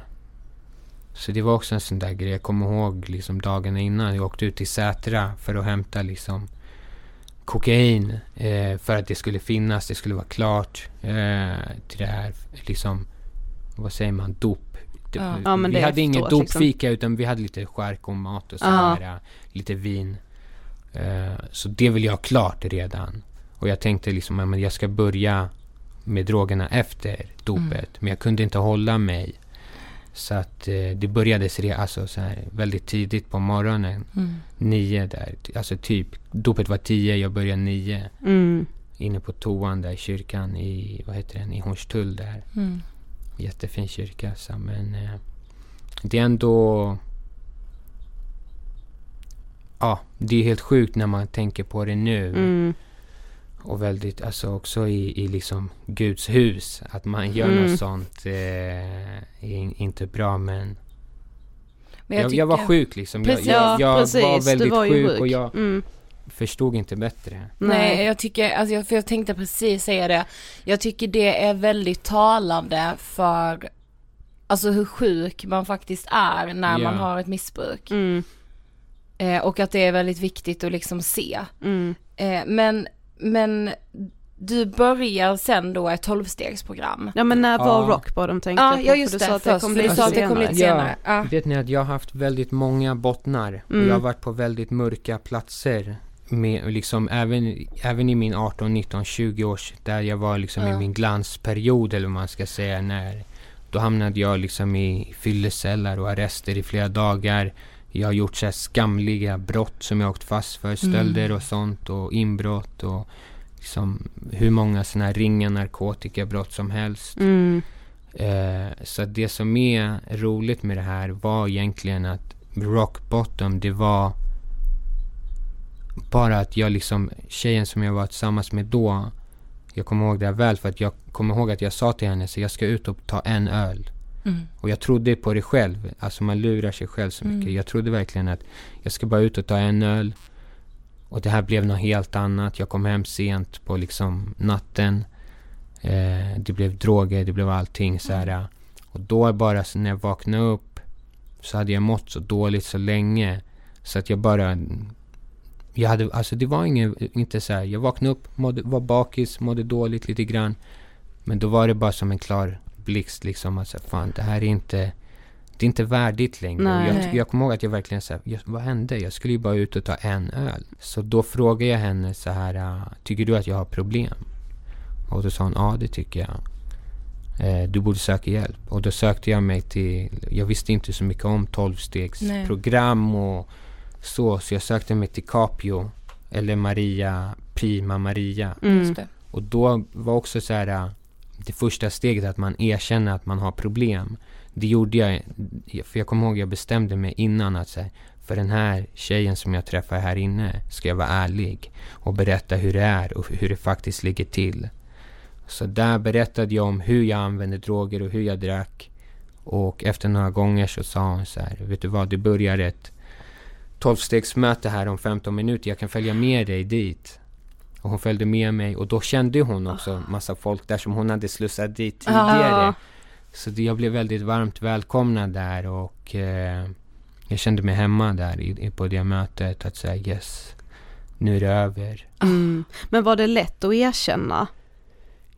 så det var också en sån där grej. Jag kommer ihåg liksom dagarna innan. Jag åkte ut till Sätra för att hämta liksom kokain eh, för att det skulle finnas, det skulle vara klart eh, till det här liksom, vad säger man, dop. Det- Ja. Ja, men vi hade inget liksom. dopfika utan vi hade lite skärk och mat och så Ja. här, lite vin. Eh, så det vill jag ha klart redan. Och jag tänkte liksom, ja, men jag ska börja med drogerna efter dopet. Mm. Men jag kunde inte hålla mig. Så att eh, det började se, alltså, så här, väldigt tidigt på morgonen. Mm. Nio där. Alltså typ, dopet var tio, jag började nio. Mm. Inne på toan där i kyrkan i, vad heter den, i Hornstull där. Mm. Jättefin kyrka så, men eh, det är ändå... Ja, det är helt sjukt när man tänker på det nu. Mm. Och väldigt, alltså också i, i liksom Guds hus. Att man gör Mm. något sånt eh, är in- inte bra men... Men Jag, jag, var tycker- sjuk liksom. Precis. Jag, jag, jag precis, var väldigt var ju sjuk, sjuk. och jag Mm. Förstod inte bättre. Nej, jag tycker, alltså jag, för jag tänkte precis säga det. Jag tycker det är väldigt talande för, alltså hur sjuk man faktiskt är när Ja. man har ett missbruk. Mm. Eh, och att det är väldigt viktigt att liksom se. Mm. Eh, men, men du börjar sen då ett tolvstegsprogram. Ja men när var Ja. rock bottom tänkte Ja, jag på? ja just du det, sa att kom du lite sa att det kom senare. lite senare. Ja. Vet ni att jag har haft väldigt många bottnar. Och Mm. jag har varit på väldigt mörka platser. Med, liksom, även, även i min 18, 19, 20 års, där jag var liksom Ja. i min glansperiod eller vad man ska säga. När, då hamnade jag liksom i fyllecellar och arrester i flera dagar. Jag har gjort så här skamliga brott som jag åkt fast för. Stölder och sånt och inbrott och liksom hur många sådana här ringa narkotikabrott som helst. Mm. Eh, så det som är roligt med det här var egentligen att rock bottom, det var bara att jag liksom, tjejen som jag var tillsammans med då, jag kommer ihåg det här väl för att jag kommer ihåg att jag sa till henne så jag ska ut och ta en öl. Mm. Och jag trodde på det själv. Alltså man lurar sig själv så mycket. Mm. Jag trodde verkligen att jag ska bara ut och ta en öl. Och det här blev något helt annat. Jag kom hem sent på liksom natten. Eh, det blev droger, det blev allting så här. Och då bara när jag vaknade upp så hade jag mått så dåligt så länge. Så att jag bara... Jag hade, alltså det var ingen, inte så här, jag vaknade upp, mådde, var bakis, mådde dåligt lite grann. Men då var det bara som en klar blixt liksom att säga, fan det här är inte, det är inte värdigt längre. Nej. Jag, jag kommer ihåg att jag verkligen sa, vad hände? Jag skulle ju bara ut och ta en öl. Så då frågade jag henne så här, "Ah, tycker du att jag har problem? Och då sa hon, ja det tycker jag. Eh, du borde söka hjälp. Och då sökte jag mig till, jag visste inte så mycket om 12-stegsprogram och så, så jag sökte mig till Capio, eller Maria, Prima Maria. Mm. Det. Och då var också så här, äh, det första steget att man erkänner att man har problem. Det gjorde jag, för jag kommer ihåg jag bestämde mig innan att säga för den här tjejen som jag träffar här inne ska jag vara ärlig och berätta hur det är och hur det faktiskt ligger till. Så där berättade jag om hur jag använde droger och hur jag drack. Och efter några gånger så sa hon så här, vet du vad, det börjar ett tolvstegsmöte här om 15 minuter, jag kan följa med dig dit. Och hon följde med mig och då kände hon också massa folk där som hon hade slussat dit tidigare. Ah. Så jag blev väldigt varmt välkomnad där och eh, jag kände mig hemma där i, på det mötet att säga yes, nu är det över. Mm. Men var det lätt att erkänna?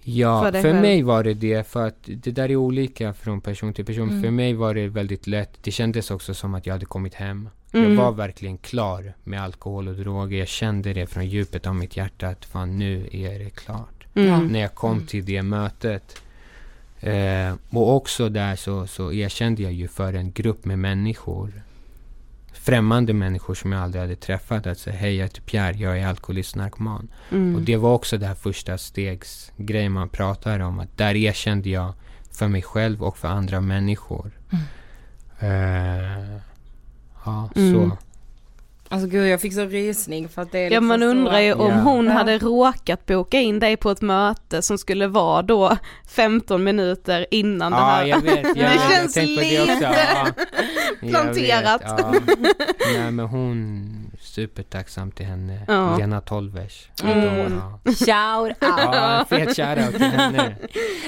Ja, För för, mig var det det för att det där är olika från person till person. Mm. För mig var det väldigt lätt. Det kändes också som att jag hade kommit hem. Mm. Jag var verkligen klar med alkohol och droger. Jag kände det från djupet av mitt hjärta att fan nu är det klart. Mm. När jag kom Mm. till det mötet. Eh, och också där så, så erkände jag ju för en grupp med människor. Främmande människor som jag aldrig hade träffat. Att säga hej jag heter Pierre, jag är alkoholist narkoman. Mm. Och det var också det här första stegs grejen man pratar om. Att där erkände jag för mig själv och för andra människor. Eh, ja, Mm. så. Alltså gud jag fick så rysning för att det är Ja liksom man så- undrar ju om Ja. hon Ja. hade råkat boka in dig på ett möte som skulle vara då 15 minuter innan det Ja, här. jag vet. Ja, (laughs) Det jag har känns på det också. lite Ja, (laughs) planterat. vet, ja. Nej, men hon, supertacksam till henne. Ja. Lena Tolvers. Mm. Ja. Shout out. Ja, fet shoutout till henne.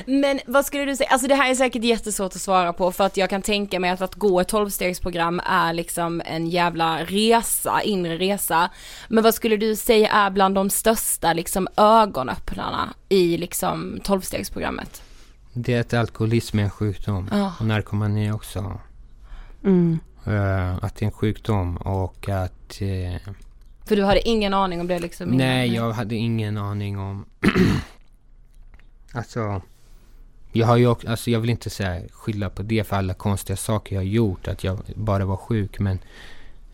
Men vad skulle du säga, alltså det här är säkert jättesvårt att svara på för att jag kan tänka mig att att gå ett tolvstegsprogram är liksom en jävla resa, inre resa. Men vad skulle du säga är bland de största liksom ögonöppnarna i liksom tolvstegsprogrammet? Det är att alkoholism är en sjukdom. Ja. Och narkomani också. Mm. Eh, att det är en sjukdom och att... eh, För du hade ingen aning om det liksom? nej, jag hade ingen aning om... (clears throat) alltså... Jag har ju också, alltså jag vill inte säga skylla på det för alla konstiga saker jag har gjort, att jag bara var sjuk, men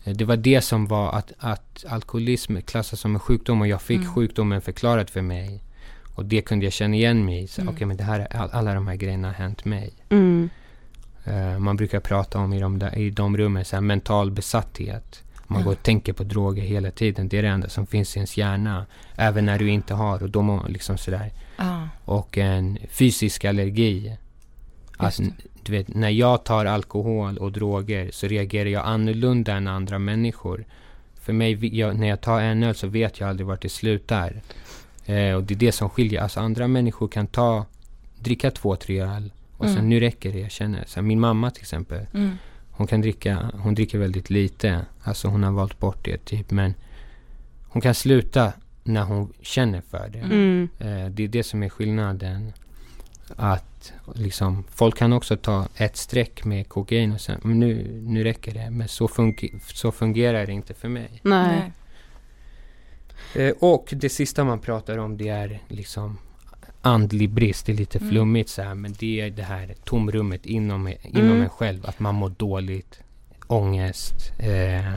eh, det var det som var att, att alkoholism klassas som en sjukdom och jag fick Mm. sjukdomen förklarad för mig. Och det kunde jag känna igen mig i. Så, Mm. Okej, men det här, är- all, alla de här grejerna har hänt mig. Mm. Eh, man brukar prata om i de, där, i de rummen, så här, mental besatthet. Man går och tänker på droger hela tiden. Det är det enda som finns i ens hjärna. Även när du inte har. Och man liksom sådär. Ja. Och en fysisk allergi. Att, du vet, när jag tar alkohol och droger så reagerar jag annorlunda än andra människor. För mig, jag, när jag tar en öl så vet jag aldrig vart det slutar. Eh, och det är det som skiljer. Alltså andra människor kan ta, dricka två, tre öl. Och sen Mm. nu räcker det, jag känner. Så min mamma till exempel. Mm. Hon kan dricka, hon dricker väldigt lite. Alltså hon har valt bort det typ. Men hon kan sluta när hon känner för det. Mm. Eh, det är det som är skillnaden. Att liksom, folk kan också ta ett streck med kokain och sen, men nu, nu räcker det. Men så, funge- så fungerar det inte för mig. Nej. Eh, och det sista man pratar om det är liksom andlig brist. Det är lite Mm. flummigt så här, men det är det här tomrummet inom, inom Mm. en själv. Att man mår dåligt, ångest, eh,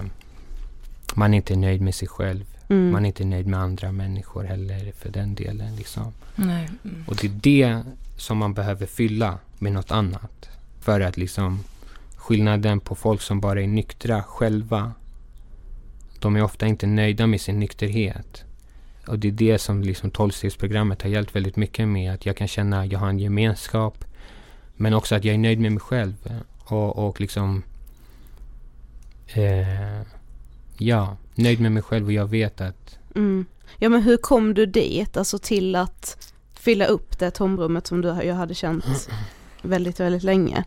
man är inte nöjd med sig själv. Mm. Man är inte nöjd med andra människor heller för den delen. Liksom. Mm. Och det är det som man behöver fylla med något annat. För att liksom skillnaden på folk som bara är nyktra själva. de är ofta inte nöjda med sin nykterhet. Och det är det som liksom tolvstegsprogrammet har hjälpt väldigt mycket med. Att jag kan känna att jag har en gemenskap. Men också att jag är nöjd med mig själv. Och, och liksom... Eh, ja, nöjd med mig själv och jag vet att... Mm. Ja men hur kom du dit, alltså till att fylla upp det tomrummet som du jag hade känt (clears throat) väldigt, väldigt länge?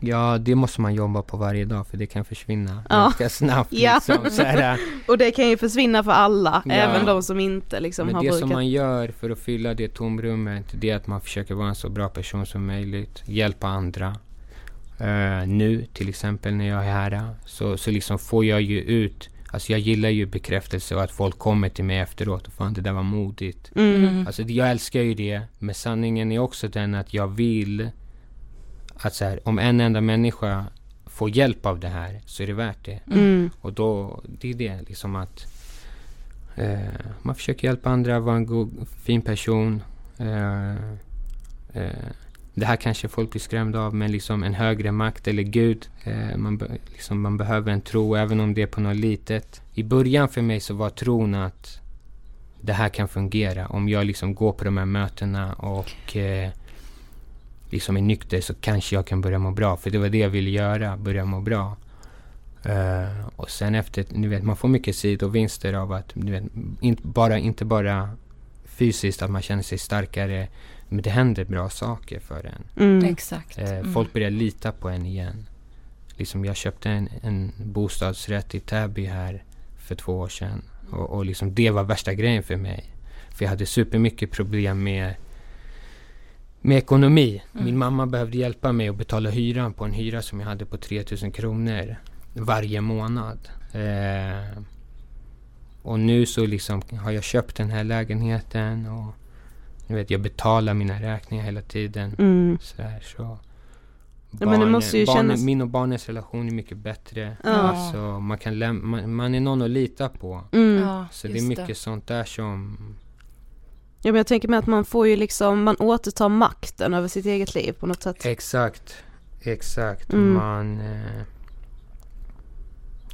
Ja, det måste man jobba på varje dag för det kan försvinna Ja. ganska snabbt. Ja. Liksom, så här, (laughs) Och det kan ju försvinna för alla, Ja. även de som inte liksom Men har det brukat. som man gör för att fylla det tomrummet, det är att man försöker vara en så bra person som möjligt. Hjälpa andra. Eh, nu till exempel när jag är här så, så liksom får jag ju ut Alltså jag gillar ju bekräftelse och att folk kommer till mig efteråt och fan det där var modigt. Mm. Alltså jag älskar ju det. Men sanningen är också den att jag vill att så här, om en enda människa får hjälp av det här så är det värt det. Mm. Och då, det är det liksom att eh, man försöker hjälpa andra, vara en god, fin person. Eh, eh, det här kanske folk blir skrämda av, men liksom en högre makt eller Gud. Eh, man, be, liksom, man behöver en tro, även om det är på något litet. I början för mig så var tron att det här kan fungera. Om jag liksom går på de här mötena och eh, liksom är nykter så kanske jag kan börja må bra. För det var det jag ville göra, börja må bra. Eh, och sen efter, ni vet, man får mycket sidovinster av att, ni vet, in, bara, inte bara fysiskt att man känner sig starkare, men det händer bra saker för en. Mm. Exakt. Eh, Mm. Folk börjar lita på en igen. Liksom jag köpte en, en bostadsrätt i Täby här för två år sedan. Och, och liksom det var värsta grejen för mig. För jag hade supermycket problem med, med ekonomi. Mm. Min mamma behövde hjälpa mig att betala hyran på en hyra som jag hade på 3000 kronor varje månad. Eh, och nu så liksom har jag köpt den här lägenheten och vet, jag betalar mina räkningar hela tiden. Mm. Så här, så. Ja, men det måste ju barnen, kännas- Min och barnens relation är mycket bättre. Ja. Alltså, man, kan läm- man, man är någon att lita på. Mm. Ja, Så det är mycket sånt där som... Ja men jag tänker mig att man får ju liksom, man återtar makten över sitt eget liv på något sätt. Exakt. Exakt. Mm. Man... Eh,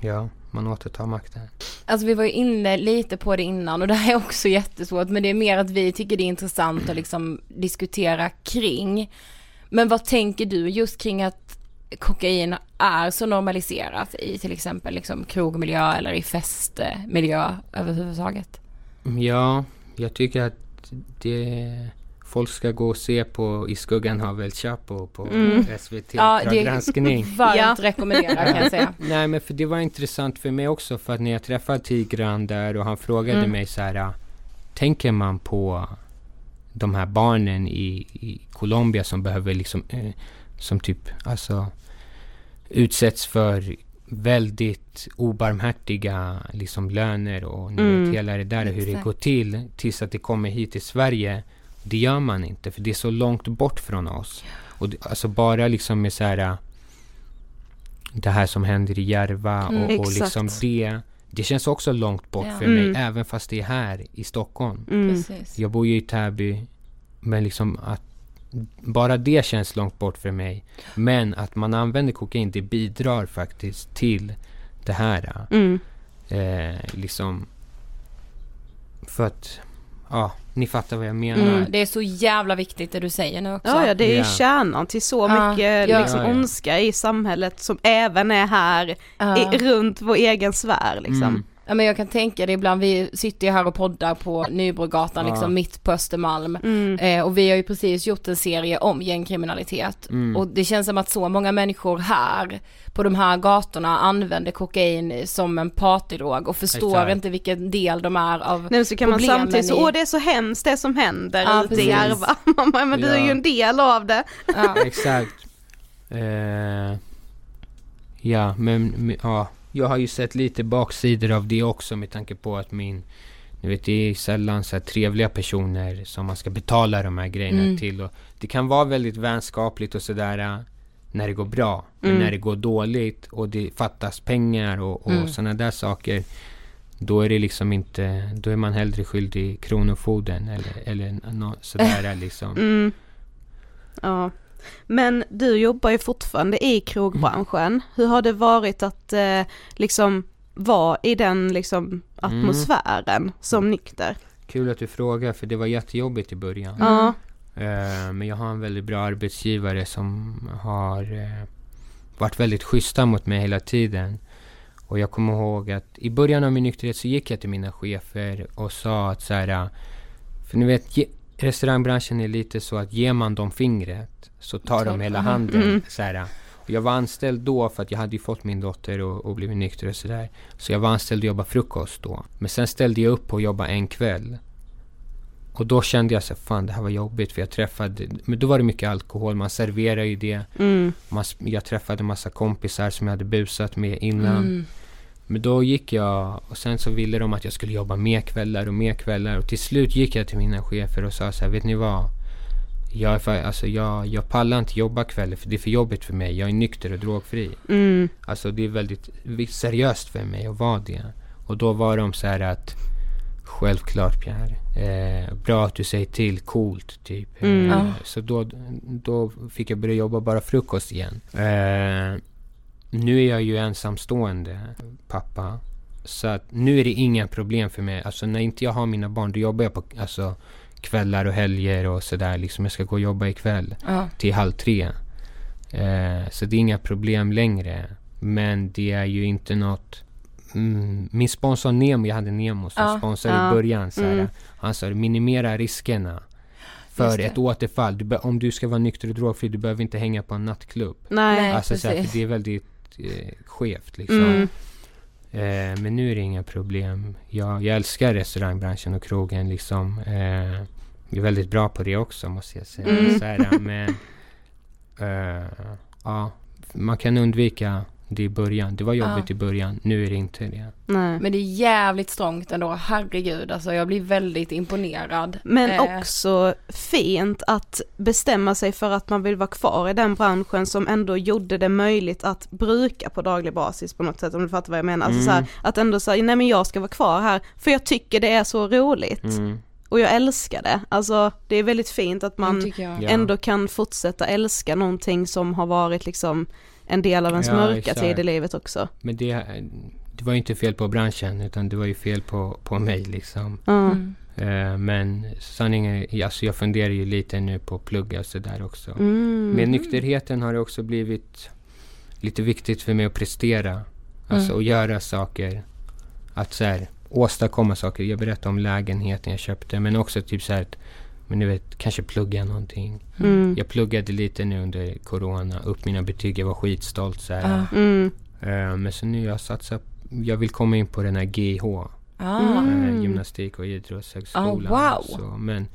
ja, man återtar makten. Alltså vi var ju inne lite på det innan och det här är också jättesvårt men det är mer att vi tycker det är intressant att liksom diskutera kring. Men vad tänker du just kring att kokain är så normaliserat i till exempel liksom krogmiljö eller i festmiljö överhuvudtaget? Ja, jag tycker att det... Folk ska gå och se på I skuggan av El Chapo på Mm. SVT Ja, granskning. (laughs) Varmt Ja. rekommendera kan jag säga. (laughs) Nej men för det var intressant för mig också för att när jag träffade Tigran där och han frågade Mm. mig så här. Tänker man på de här barnen i, i Colombia som behöver liksom, eh, som typ alltså utsätts för väldigt obarmhärtiga liksom löner och ni Mm. vet hela det där hur det Exakt. går till tills att det kommer hit till Sverige. Det gör man inte för det är så långt bort från oss. Och det, alltså bara liksom med så här det här som händer i Järva Mm, och, och exakt. liksom det det känns också långt bort Ja. för Mm. mig även fast det är här i Stockholm. Mm. Precis. Jag bor ju i Täby men liksom att bara det känns långt bort för mig. Men att man använder kokain det bidrar faktiskt till det här. Mm. Eh, liksom för att ja, ni fattar vad jag menar. Mm, det är så jävla viktigt det du säger nu också. Ja, ja, det är ju Ja. kärnan till så Ja, mycket ja. liksom Ja, ja. ondska i samhället som även är här Ja. i, runt vår egen sfär liksom. Mm. Ja men jag kan tänka det ibland, vi sitter ju här och poddar på Nybrogatan Ja. liksom mitt på Östermalm. Mm. Eh, och vi har ju precis gjort en serie om gängkriminalitet. Mm. Och det känns som att så många människor här på de här gatorna använder kokain som en partydrog och förstår Exakt. inte vilken del de är av Nu så kan man problemen samtidigt så, åh det är så hemskt det som händer Ja, ute i. Järva. (laughs) Man bara, men du är ju Ja. en del av det. ja. Exakt. Eh, ja, men men, ja, jag har ju sett lite baksidor av det också med tanke på att min ni vet, det är sällan så trevliga personer som man ska betala de här grejerna Mm. till. Och det kan vara väldigt vänskapligt och sådär äh, när det går bra. Men Mm. när det går dåligt och det fattas pengar och, och Mm. sådana där saker. Då är det liksom inte, då är man hellre skyldig Kronofogden eller, eller nå, sådär liksom. Mm. Ja. Men du jobbar ju fortfarande i krogbranschen. Hur har det varit att eh, liksom vara i den liksom atmosfären som nykter? Kul att du frågar, för det var jättejobbigt i början. Ja. Eh, men jag har en väldigt bra arbetsgivare som har eh, varit väldigt schyssta mot mig hela tiden. Och jag kommer ihåg att i början av min nykterhet så gick jag till mina chefer och sa att så här, för ni vet, restaurangbranschen är lite så att ger man dem fingret så tar de hela handen. Mm. Så här, och jag var anställd då för att jag hade ju fått min dotter och, och blivit nykter och sådär. Så jag var anställd och jobbade frukost då. Men sen ställde jag upp på att jobba en kväll. Och då kände jag så fan det här var jobbigt för jag träffade, men då var det mycket alkohol, man serverar ju det. Mm. Man, jag träffade massa kompisar som jag hade busat med innan. Mm. Men då gick jag och sen så ville de att jag skulle jobba mer kvällar och mer kvällar. Och till slut gick jag till mina chefer och sa så här, vet ni vad? Jag, fa- alltså jag, jag pallar inte jobba kvällar för det är för jobbigt för mig. Jag är nykter och drogfri. Mm. Alltså det är väldigt seriöst för mig att vara det. Och då var de så här att Självklart Pierre. Eh, bra att du säger till, coolt typ. Mm. Eh. Så då, då fick jag börja jobba bara frukost igen. Eh, nu är jag ju ensamstående pappa. Så att nu är det inga problem för mig. Alltså när inte jag har mina barn då jobbar jag på alltså, kvällar och helger och sådär. Liksom jag ska gå och jobba ikväll Ja. till halv tre. Eh, så det är inga problem längre. Men det är ju inte något... Mm, min sponsor Nemo, jag hade Nemo som Ja, sponsor ja, i början. Så här, mm. Han sa minimera riskerna för ett återfall. Du om du ska vara nykter och drogfri, du behöver inte hänga på en nattklubb. Nej. Alltså, precis. det är väldigt eh, skevt liksom. Mm. Eh, men nu är det inga problem. Jag, jag älskar restaurangbranschen och krogen liksom. Eh, jag är väldigt bra på det också måste jag säga. Mm. Här, men eh, ja, man kan undvika det i början. Det var jobbigt Ja. i början, nu är det inte det. Nej. Men det är jävligt strångt ändå, herregud alltså jag blir väldigt imponerad. Men Eh, också fint att bestämma sig för att man vill vara kvar i den branschen som ändå gjorde det möjligt att bruka på daglig basis på något sätt om du fattar vad jag menar. Alltså Mm. så här, att ändå säga nej men jag ska vara kvar här för jag tycker det är så roligt Mm. och jag älskar det. Alltså det är väldigt fint att man ändå kan fortsätta älska någonting som har varit liksom en del av ens Ja, mörka exakt. tid i livet också. Men det, det var ju inte fel på branschen utan det var ju fel på, på mig liksom. Mm. Eh, men sanningen är, alltså jag funderar ju lite nu på att plugga och sådär också. Mm. Med nykterheten har det också blivit lite viktigt för mig att prestera. Alltså Mm. att göra saker. Att så här, åstadkomma saker. Jag berättade om lägenheten jag köpte. Men också typ så här, att, men du vet, kanske plugga någonting. Mm. Jag pluggade lite nu under corona. Upp mina betyg. Jag var skitstolt så här. Ja. Mm. Eh, men så nu jag satsat. Jag vill komma in på den här GH. Ah. Mm. eh, gymnastik och idrottshögskolan. Ah, wow. Så, men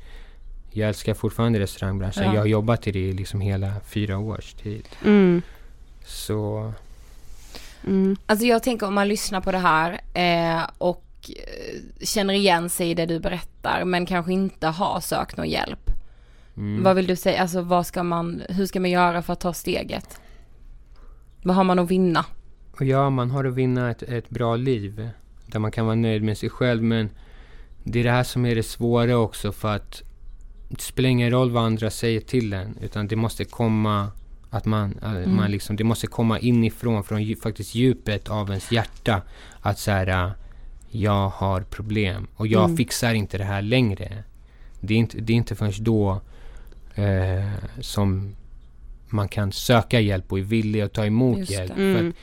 jag älskar fortfarande restaurangbranschen. Ja. Jag har jobbat i det i liksom hela fyra års tid. Mm. Så Mm. Alltså jag tänker om man lyssnar på det här eh, och eh, känner igen sig i det du berättar men kanske inte har sökt någon hjälp. mm. Vad vill du säga, alltså vad ska man, hur ska man göra för att ta steget? Vad har man att vinna? Ja, man har att vinna ett, ett bra liv. Där man kan vara nöjd med sig själv. Men det är det här som är det svåra också. För att det spelar ingen roll vad andra säger till en. Utan det måste komma att man, Mm. man liksom, det måste komma inifrån, från faktiskt djupet av ens hjärta. Att så här, jag har problem och jag Mm. fixar inte det här längre. Det är inte, det är inte förrän då eh, som man kan söka hjälp och är villig att ta emot Just hjälp. För Mm. att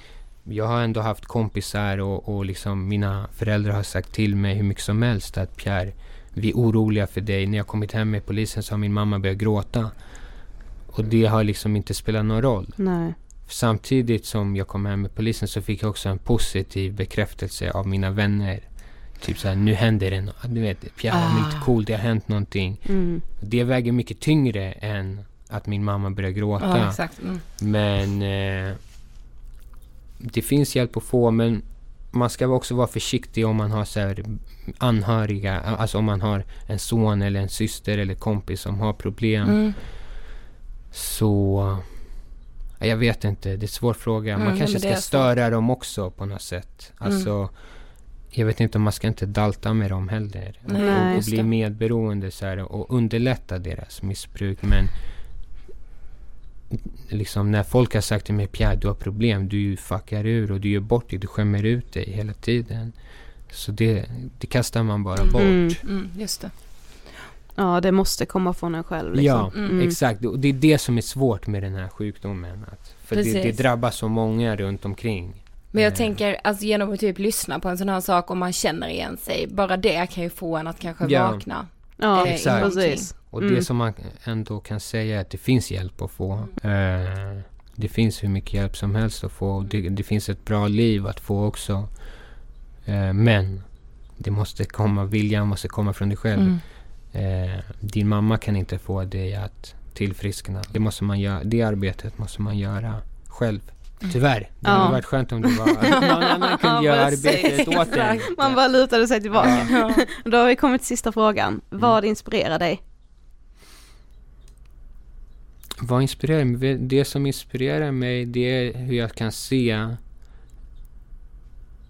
jag har ändå haft kompisar och, och liksom mina föräldrar har sagt till mig hur mycket som helst att Pierre, vi är oroliga för dig. När jag kommit hem med polisen så har min mamma börjat gråta. Och det har liksom inte spelat någon roll. Nej. Samtidigt som jag kom hem med polisen så fick jag också en positiv bekräftelse av mina vänner. Typ såhär, nu händer det något. Du vet, Pierre, ah. Ah. lite cool, det har hänt någonting. Mm. Det väger mycket tyngre än att min mamma börjar gråta. Ja. Mm. Men eh, det finns hjälp att få men man ska också vara försiktig om man har så här anhöriga, alltså om man har en son eller en syster eller kompis som har problem. Mm. Så jag vet inte, det är en svår fråga. Mm, Man nej, kanske ska störa dem också på något sätt. Alltså, jag vet inte om man ska inte dalta med dem heller. Nej, och, och bli det. medberoende så här, och underlätta deras missbruk. Men liksom när folk har sagt till mig Pierre, du har problem, du fuckar ur och du gör bort dig, du skämmer ut dig hela tiden. Så det, det kastar man bara Mm. bort. Mm. Mm, just det. Ja, det måste komma från en själv liksom. Ja, Mm. exakt. Och det är det som är svårt med den här sjukdomen. Att, för det, det drabbar så många runt omkring. Men jag Eh, tänker, alltså genom att typ lyssna på en sån här sak om man känner igen sig, bara det kan ju få en att kanske Ja. vakna. Ja, Eh, Exakt. precis. Och Mm. det som man ändå kan säga är att det finns hjälp att få. Eh, det finns hur mycket hjälp som helst att få. Det, det finns ett bra liv att få också. Eh, men det måste komma, viljan måste komma från dig själv. Mm. Eh, din mamma kan inte få dig att tillfriskna. Det, måste man göra, det arbetet måste man göra själv. Tyvärr. Det Ja. hade varit skönt om det (laughs) var någon annan kunde göra precis. arbetet åt en. Man bara lutade sig tillbaka. Ja. (laughs) Då har vi kommit till sista frågan. Vad inspirerar dig? Vad inspirerar mig? Det som inspirerar mig det är hur jag kan se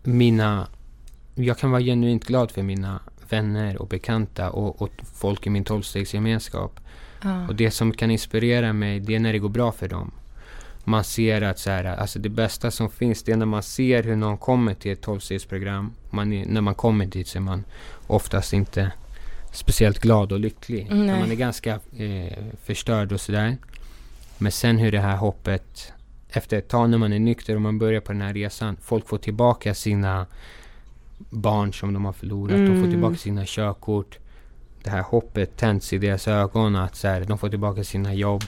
mina... Jag kan vara genuint glad för mina vänner och bekanta och, och folk i min tolvstegsgemenskap. Ja. Och det som kan inspirera mig det är när det går bra för dem. Man ser att så här, alltså det bästa som finns det är när man ser hur någon kommer till ett tolvstegsprogram. När man kommer dit så är man oftast inte speciellt glad och lycklig. Nej. Man är ganska eh, förstörd och sådär. Men sen hur det här hoppet, efter ett tag när man är nykter och man börjar på den här resan, folk får tillbaka sina barn som de har förlorat, de får Mm. tillbaka sina körkort. Det här hoppet tänds i deras ögon, att så här, de får tillbaka sina jobb.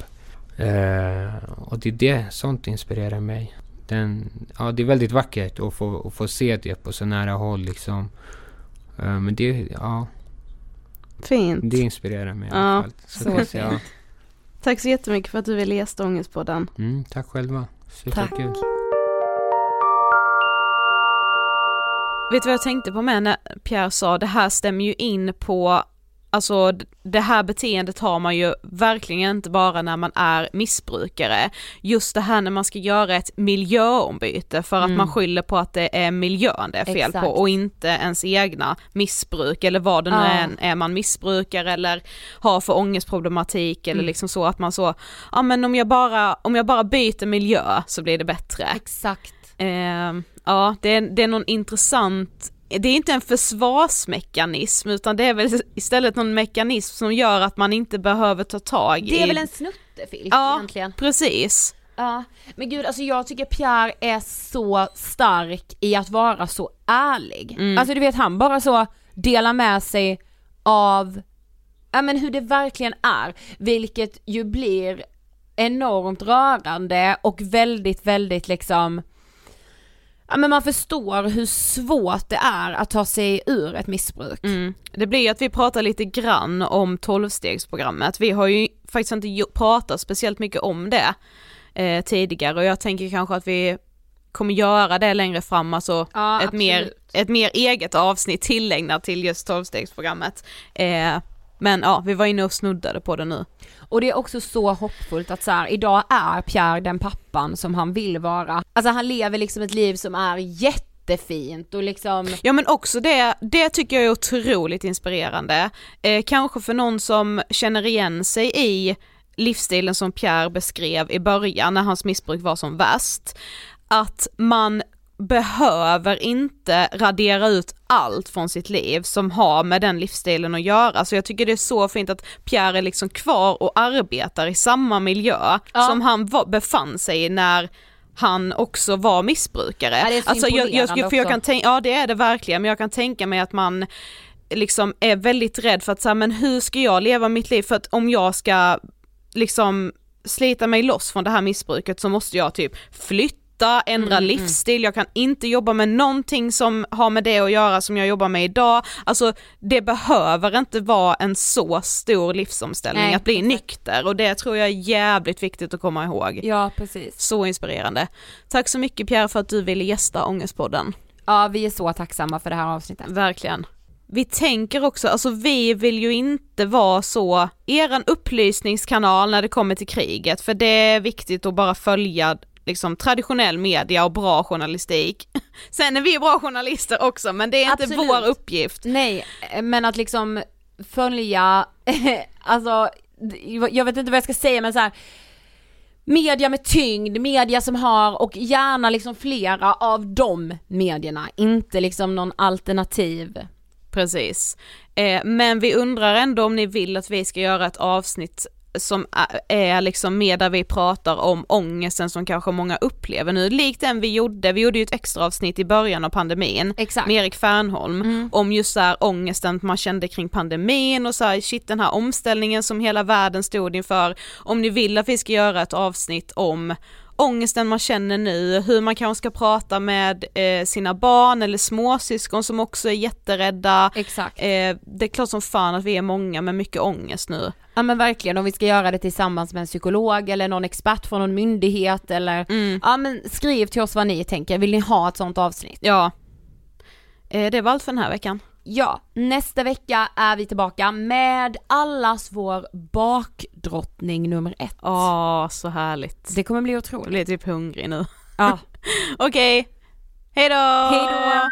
Eh, och det är det, sånt inspirerar mig. Den, ja, det är väldigt vackert att få, att få se det på så nära håll liksom. Eh, men det, ja, Fint. det inspirerar mig i Ja, alla fall. Så, så kan jag. Tack så jättemycket för att du ville gästa Ångestpodden. Mm, tack själva. Superkul. Vet du vad jag tänkte på med när Pierre sa det här stämmer ju in på Alltså det här beteendet har man ju verkligen inte bara när man är missbrukare. Just det här när man ska göra ett miljöombyte för att Mm. man skyller på att det är miljön det är fel Exakt. på och inte ens egna missbruk eller vad det nu Ja. än är man missbrukar eller har för ångestproblematik eller Mm. liksom så att man så, ja men om jag bara, om jag bara byter miljö så blir det bättre. Exakt. Eh, ja, det är, det är någon intressant, det är inte en försvarsmekanism utan det är väl istället någon mekanism som gör att man inte behöver ta tag i... Det är väl en snuttefilt Ja. egentligen. Precis. Ja, men gud alltså jag tycker Pierre är så stark i att vara så ärlig. Mm. Alltså du vet han bara så delar med sig av, ja men hur det verkligen är, vilket ju blir enormt rörande och väldigt, väldigt liksom Ja men man förstår hur svårt det är att ta sig ur ett missbruk. Mm. Det blir att vi pratar lite grann om tolvstegsprogrammet. Vi har ju faktiskt inte pratat speciellt mycket om det eh, tidigare och jag tänker kanske att vi kommer göra det längre fram, alltså Ja, ett, mer, ett mer eget avsnitt tillägnat till just tolvstegsprogrammet. Eh, men ja, vi var inne och snuddade på det nu. Och det är också så hoppfullt att så här, idag är Pierre den pappan som han vill vara. Alltså han lever liksom ett liv som är jättefint och liksom Ja men också det, det tycker jag är otroligt inspirerande. Eh, kanske för någon som känner igen sig i livsstilen som Pierre beskrev i början när hans missbruk var som värst. Att man behöver inte radera ut allt från sitt liv som har med den livsstilen att göra. Så jag tycker det är så fint att Pierre är liksom kvar och arbetar i samma miljö Ja. som han var, befann sig i när han också var missbrukare. Ja, det är så alltså jag, jag, imponerande för jag kan tänka, ja det är det verkligen, men jag kan tänka mig att man liksom är väldigt rädd för att säga men hur ska jag leva mitt liv för att om jag ska liksom slita mig loss från det här missbruket så måste jag typ flytta, ändra Mm, livsstil, jag kan inte jobba med någonting som har med det att göra som jag jobbar med idag. Alltså det behöver inte vara en så stor livsomställning Nej, att bli nykter och det tror jag är jävligt viktigt att komma ihåg. Ja precis. Så inspirerande. Tack så mycket Pierre för att du ville gästa Ångestpodden. Ja vi är så tacksamma för det här avsnittet. Verkligen. Vi tänker också, alltså vi vill ju inte vara så, eran upplysningskanal när det kommer till kriget, för det är viktigt att bara följa liksom traditionell media och bra journalistik. (laughs) Sen är vi bra journalister också men det är inte Absolut. vår uppgift. Nej, men att liksom följa, (laughs) alltså jag vet inte vad jag ska säga men så här. media med tyngd, media som har och gärna liksom flera av de medierna, inte liksom någon alternativ. Precis. Eh, men vi undrar ändå om ni vill att vi ska göra ett avsnitt som är liksom med där vi pratar om ångesten som kanske många upplever nu, likt den vi gjorde, vi gjorde ju ett extra avsnitt i början av pandemin Exakt. med Erik Fernholm mm. om just så här ångesten man kände kring pandemin och så här, shit den här omställningen som hela världen stod inför. Om ni vill att vi ska göra ett avsnitt om ångesten man känner nu, hur man kanske ska prata med eh, sina barn eller småsyskon som också är jätterädda. Exakt. Eh, det är klart som fan att vi är många med mycket ångest nu. Ja men verkligen, om vi ska göra det tillsammans med en psykolog eller någon expert från någon myndighet eller, mm. ja men skriv till oss vad ni tänker, vill ni ha ett sånt avsnitt? Ja. Eh, det var allt för den här veckan. Ja, nästa vecka är vi tillbaka med allas vår bakdrottning nummer ett. Åh, så härligt. Det kommer bli otroligt. Jag blir typ hungrig nu. Ja. (laughs) Okej, okay. hejdå! Hejdå!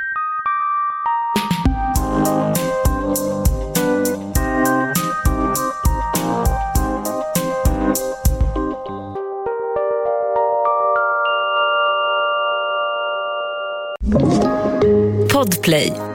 Podplay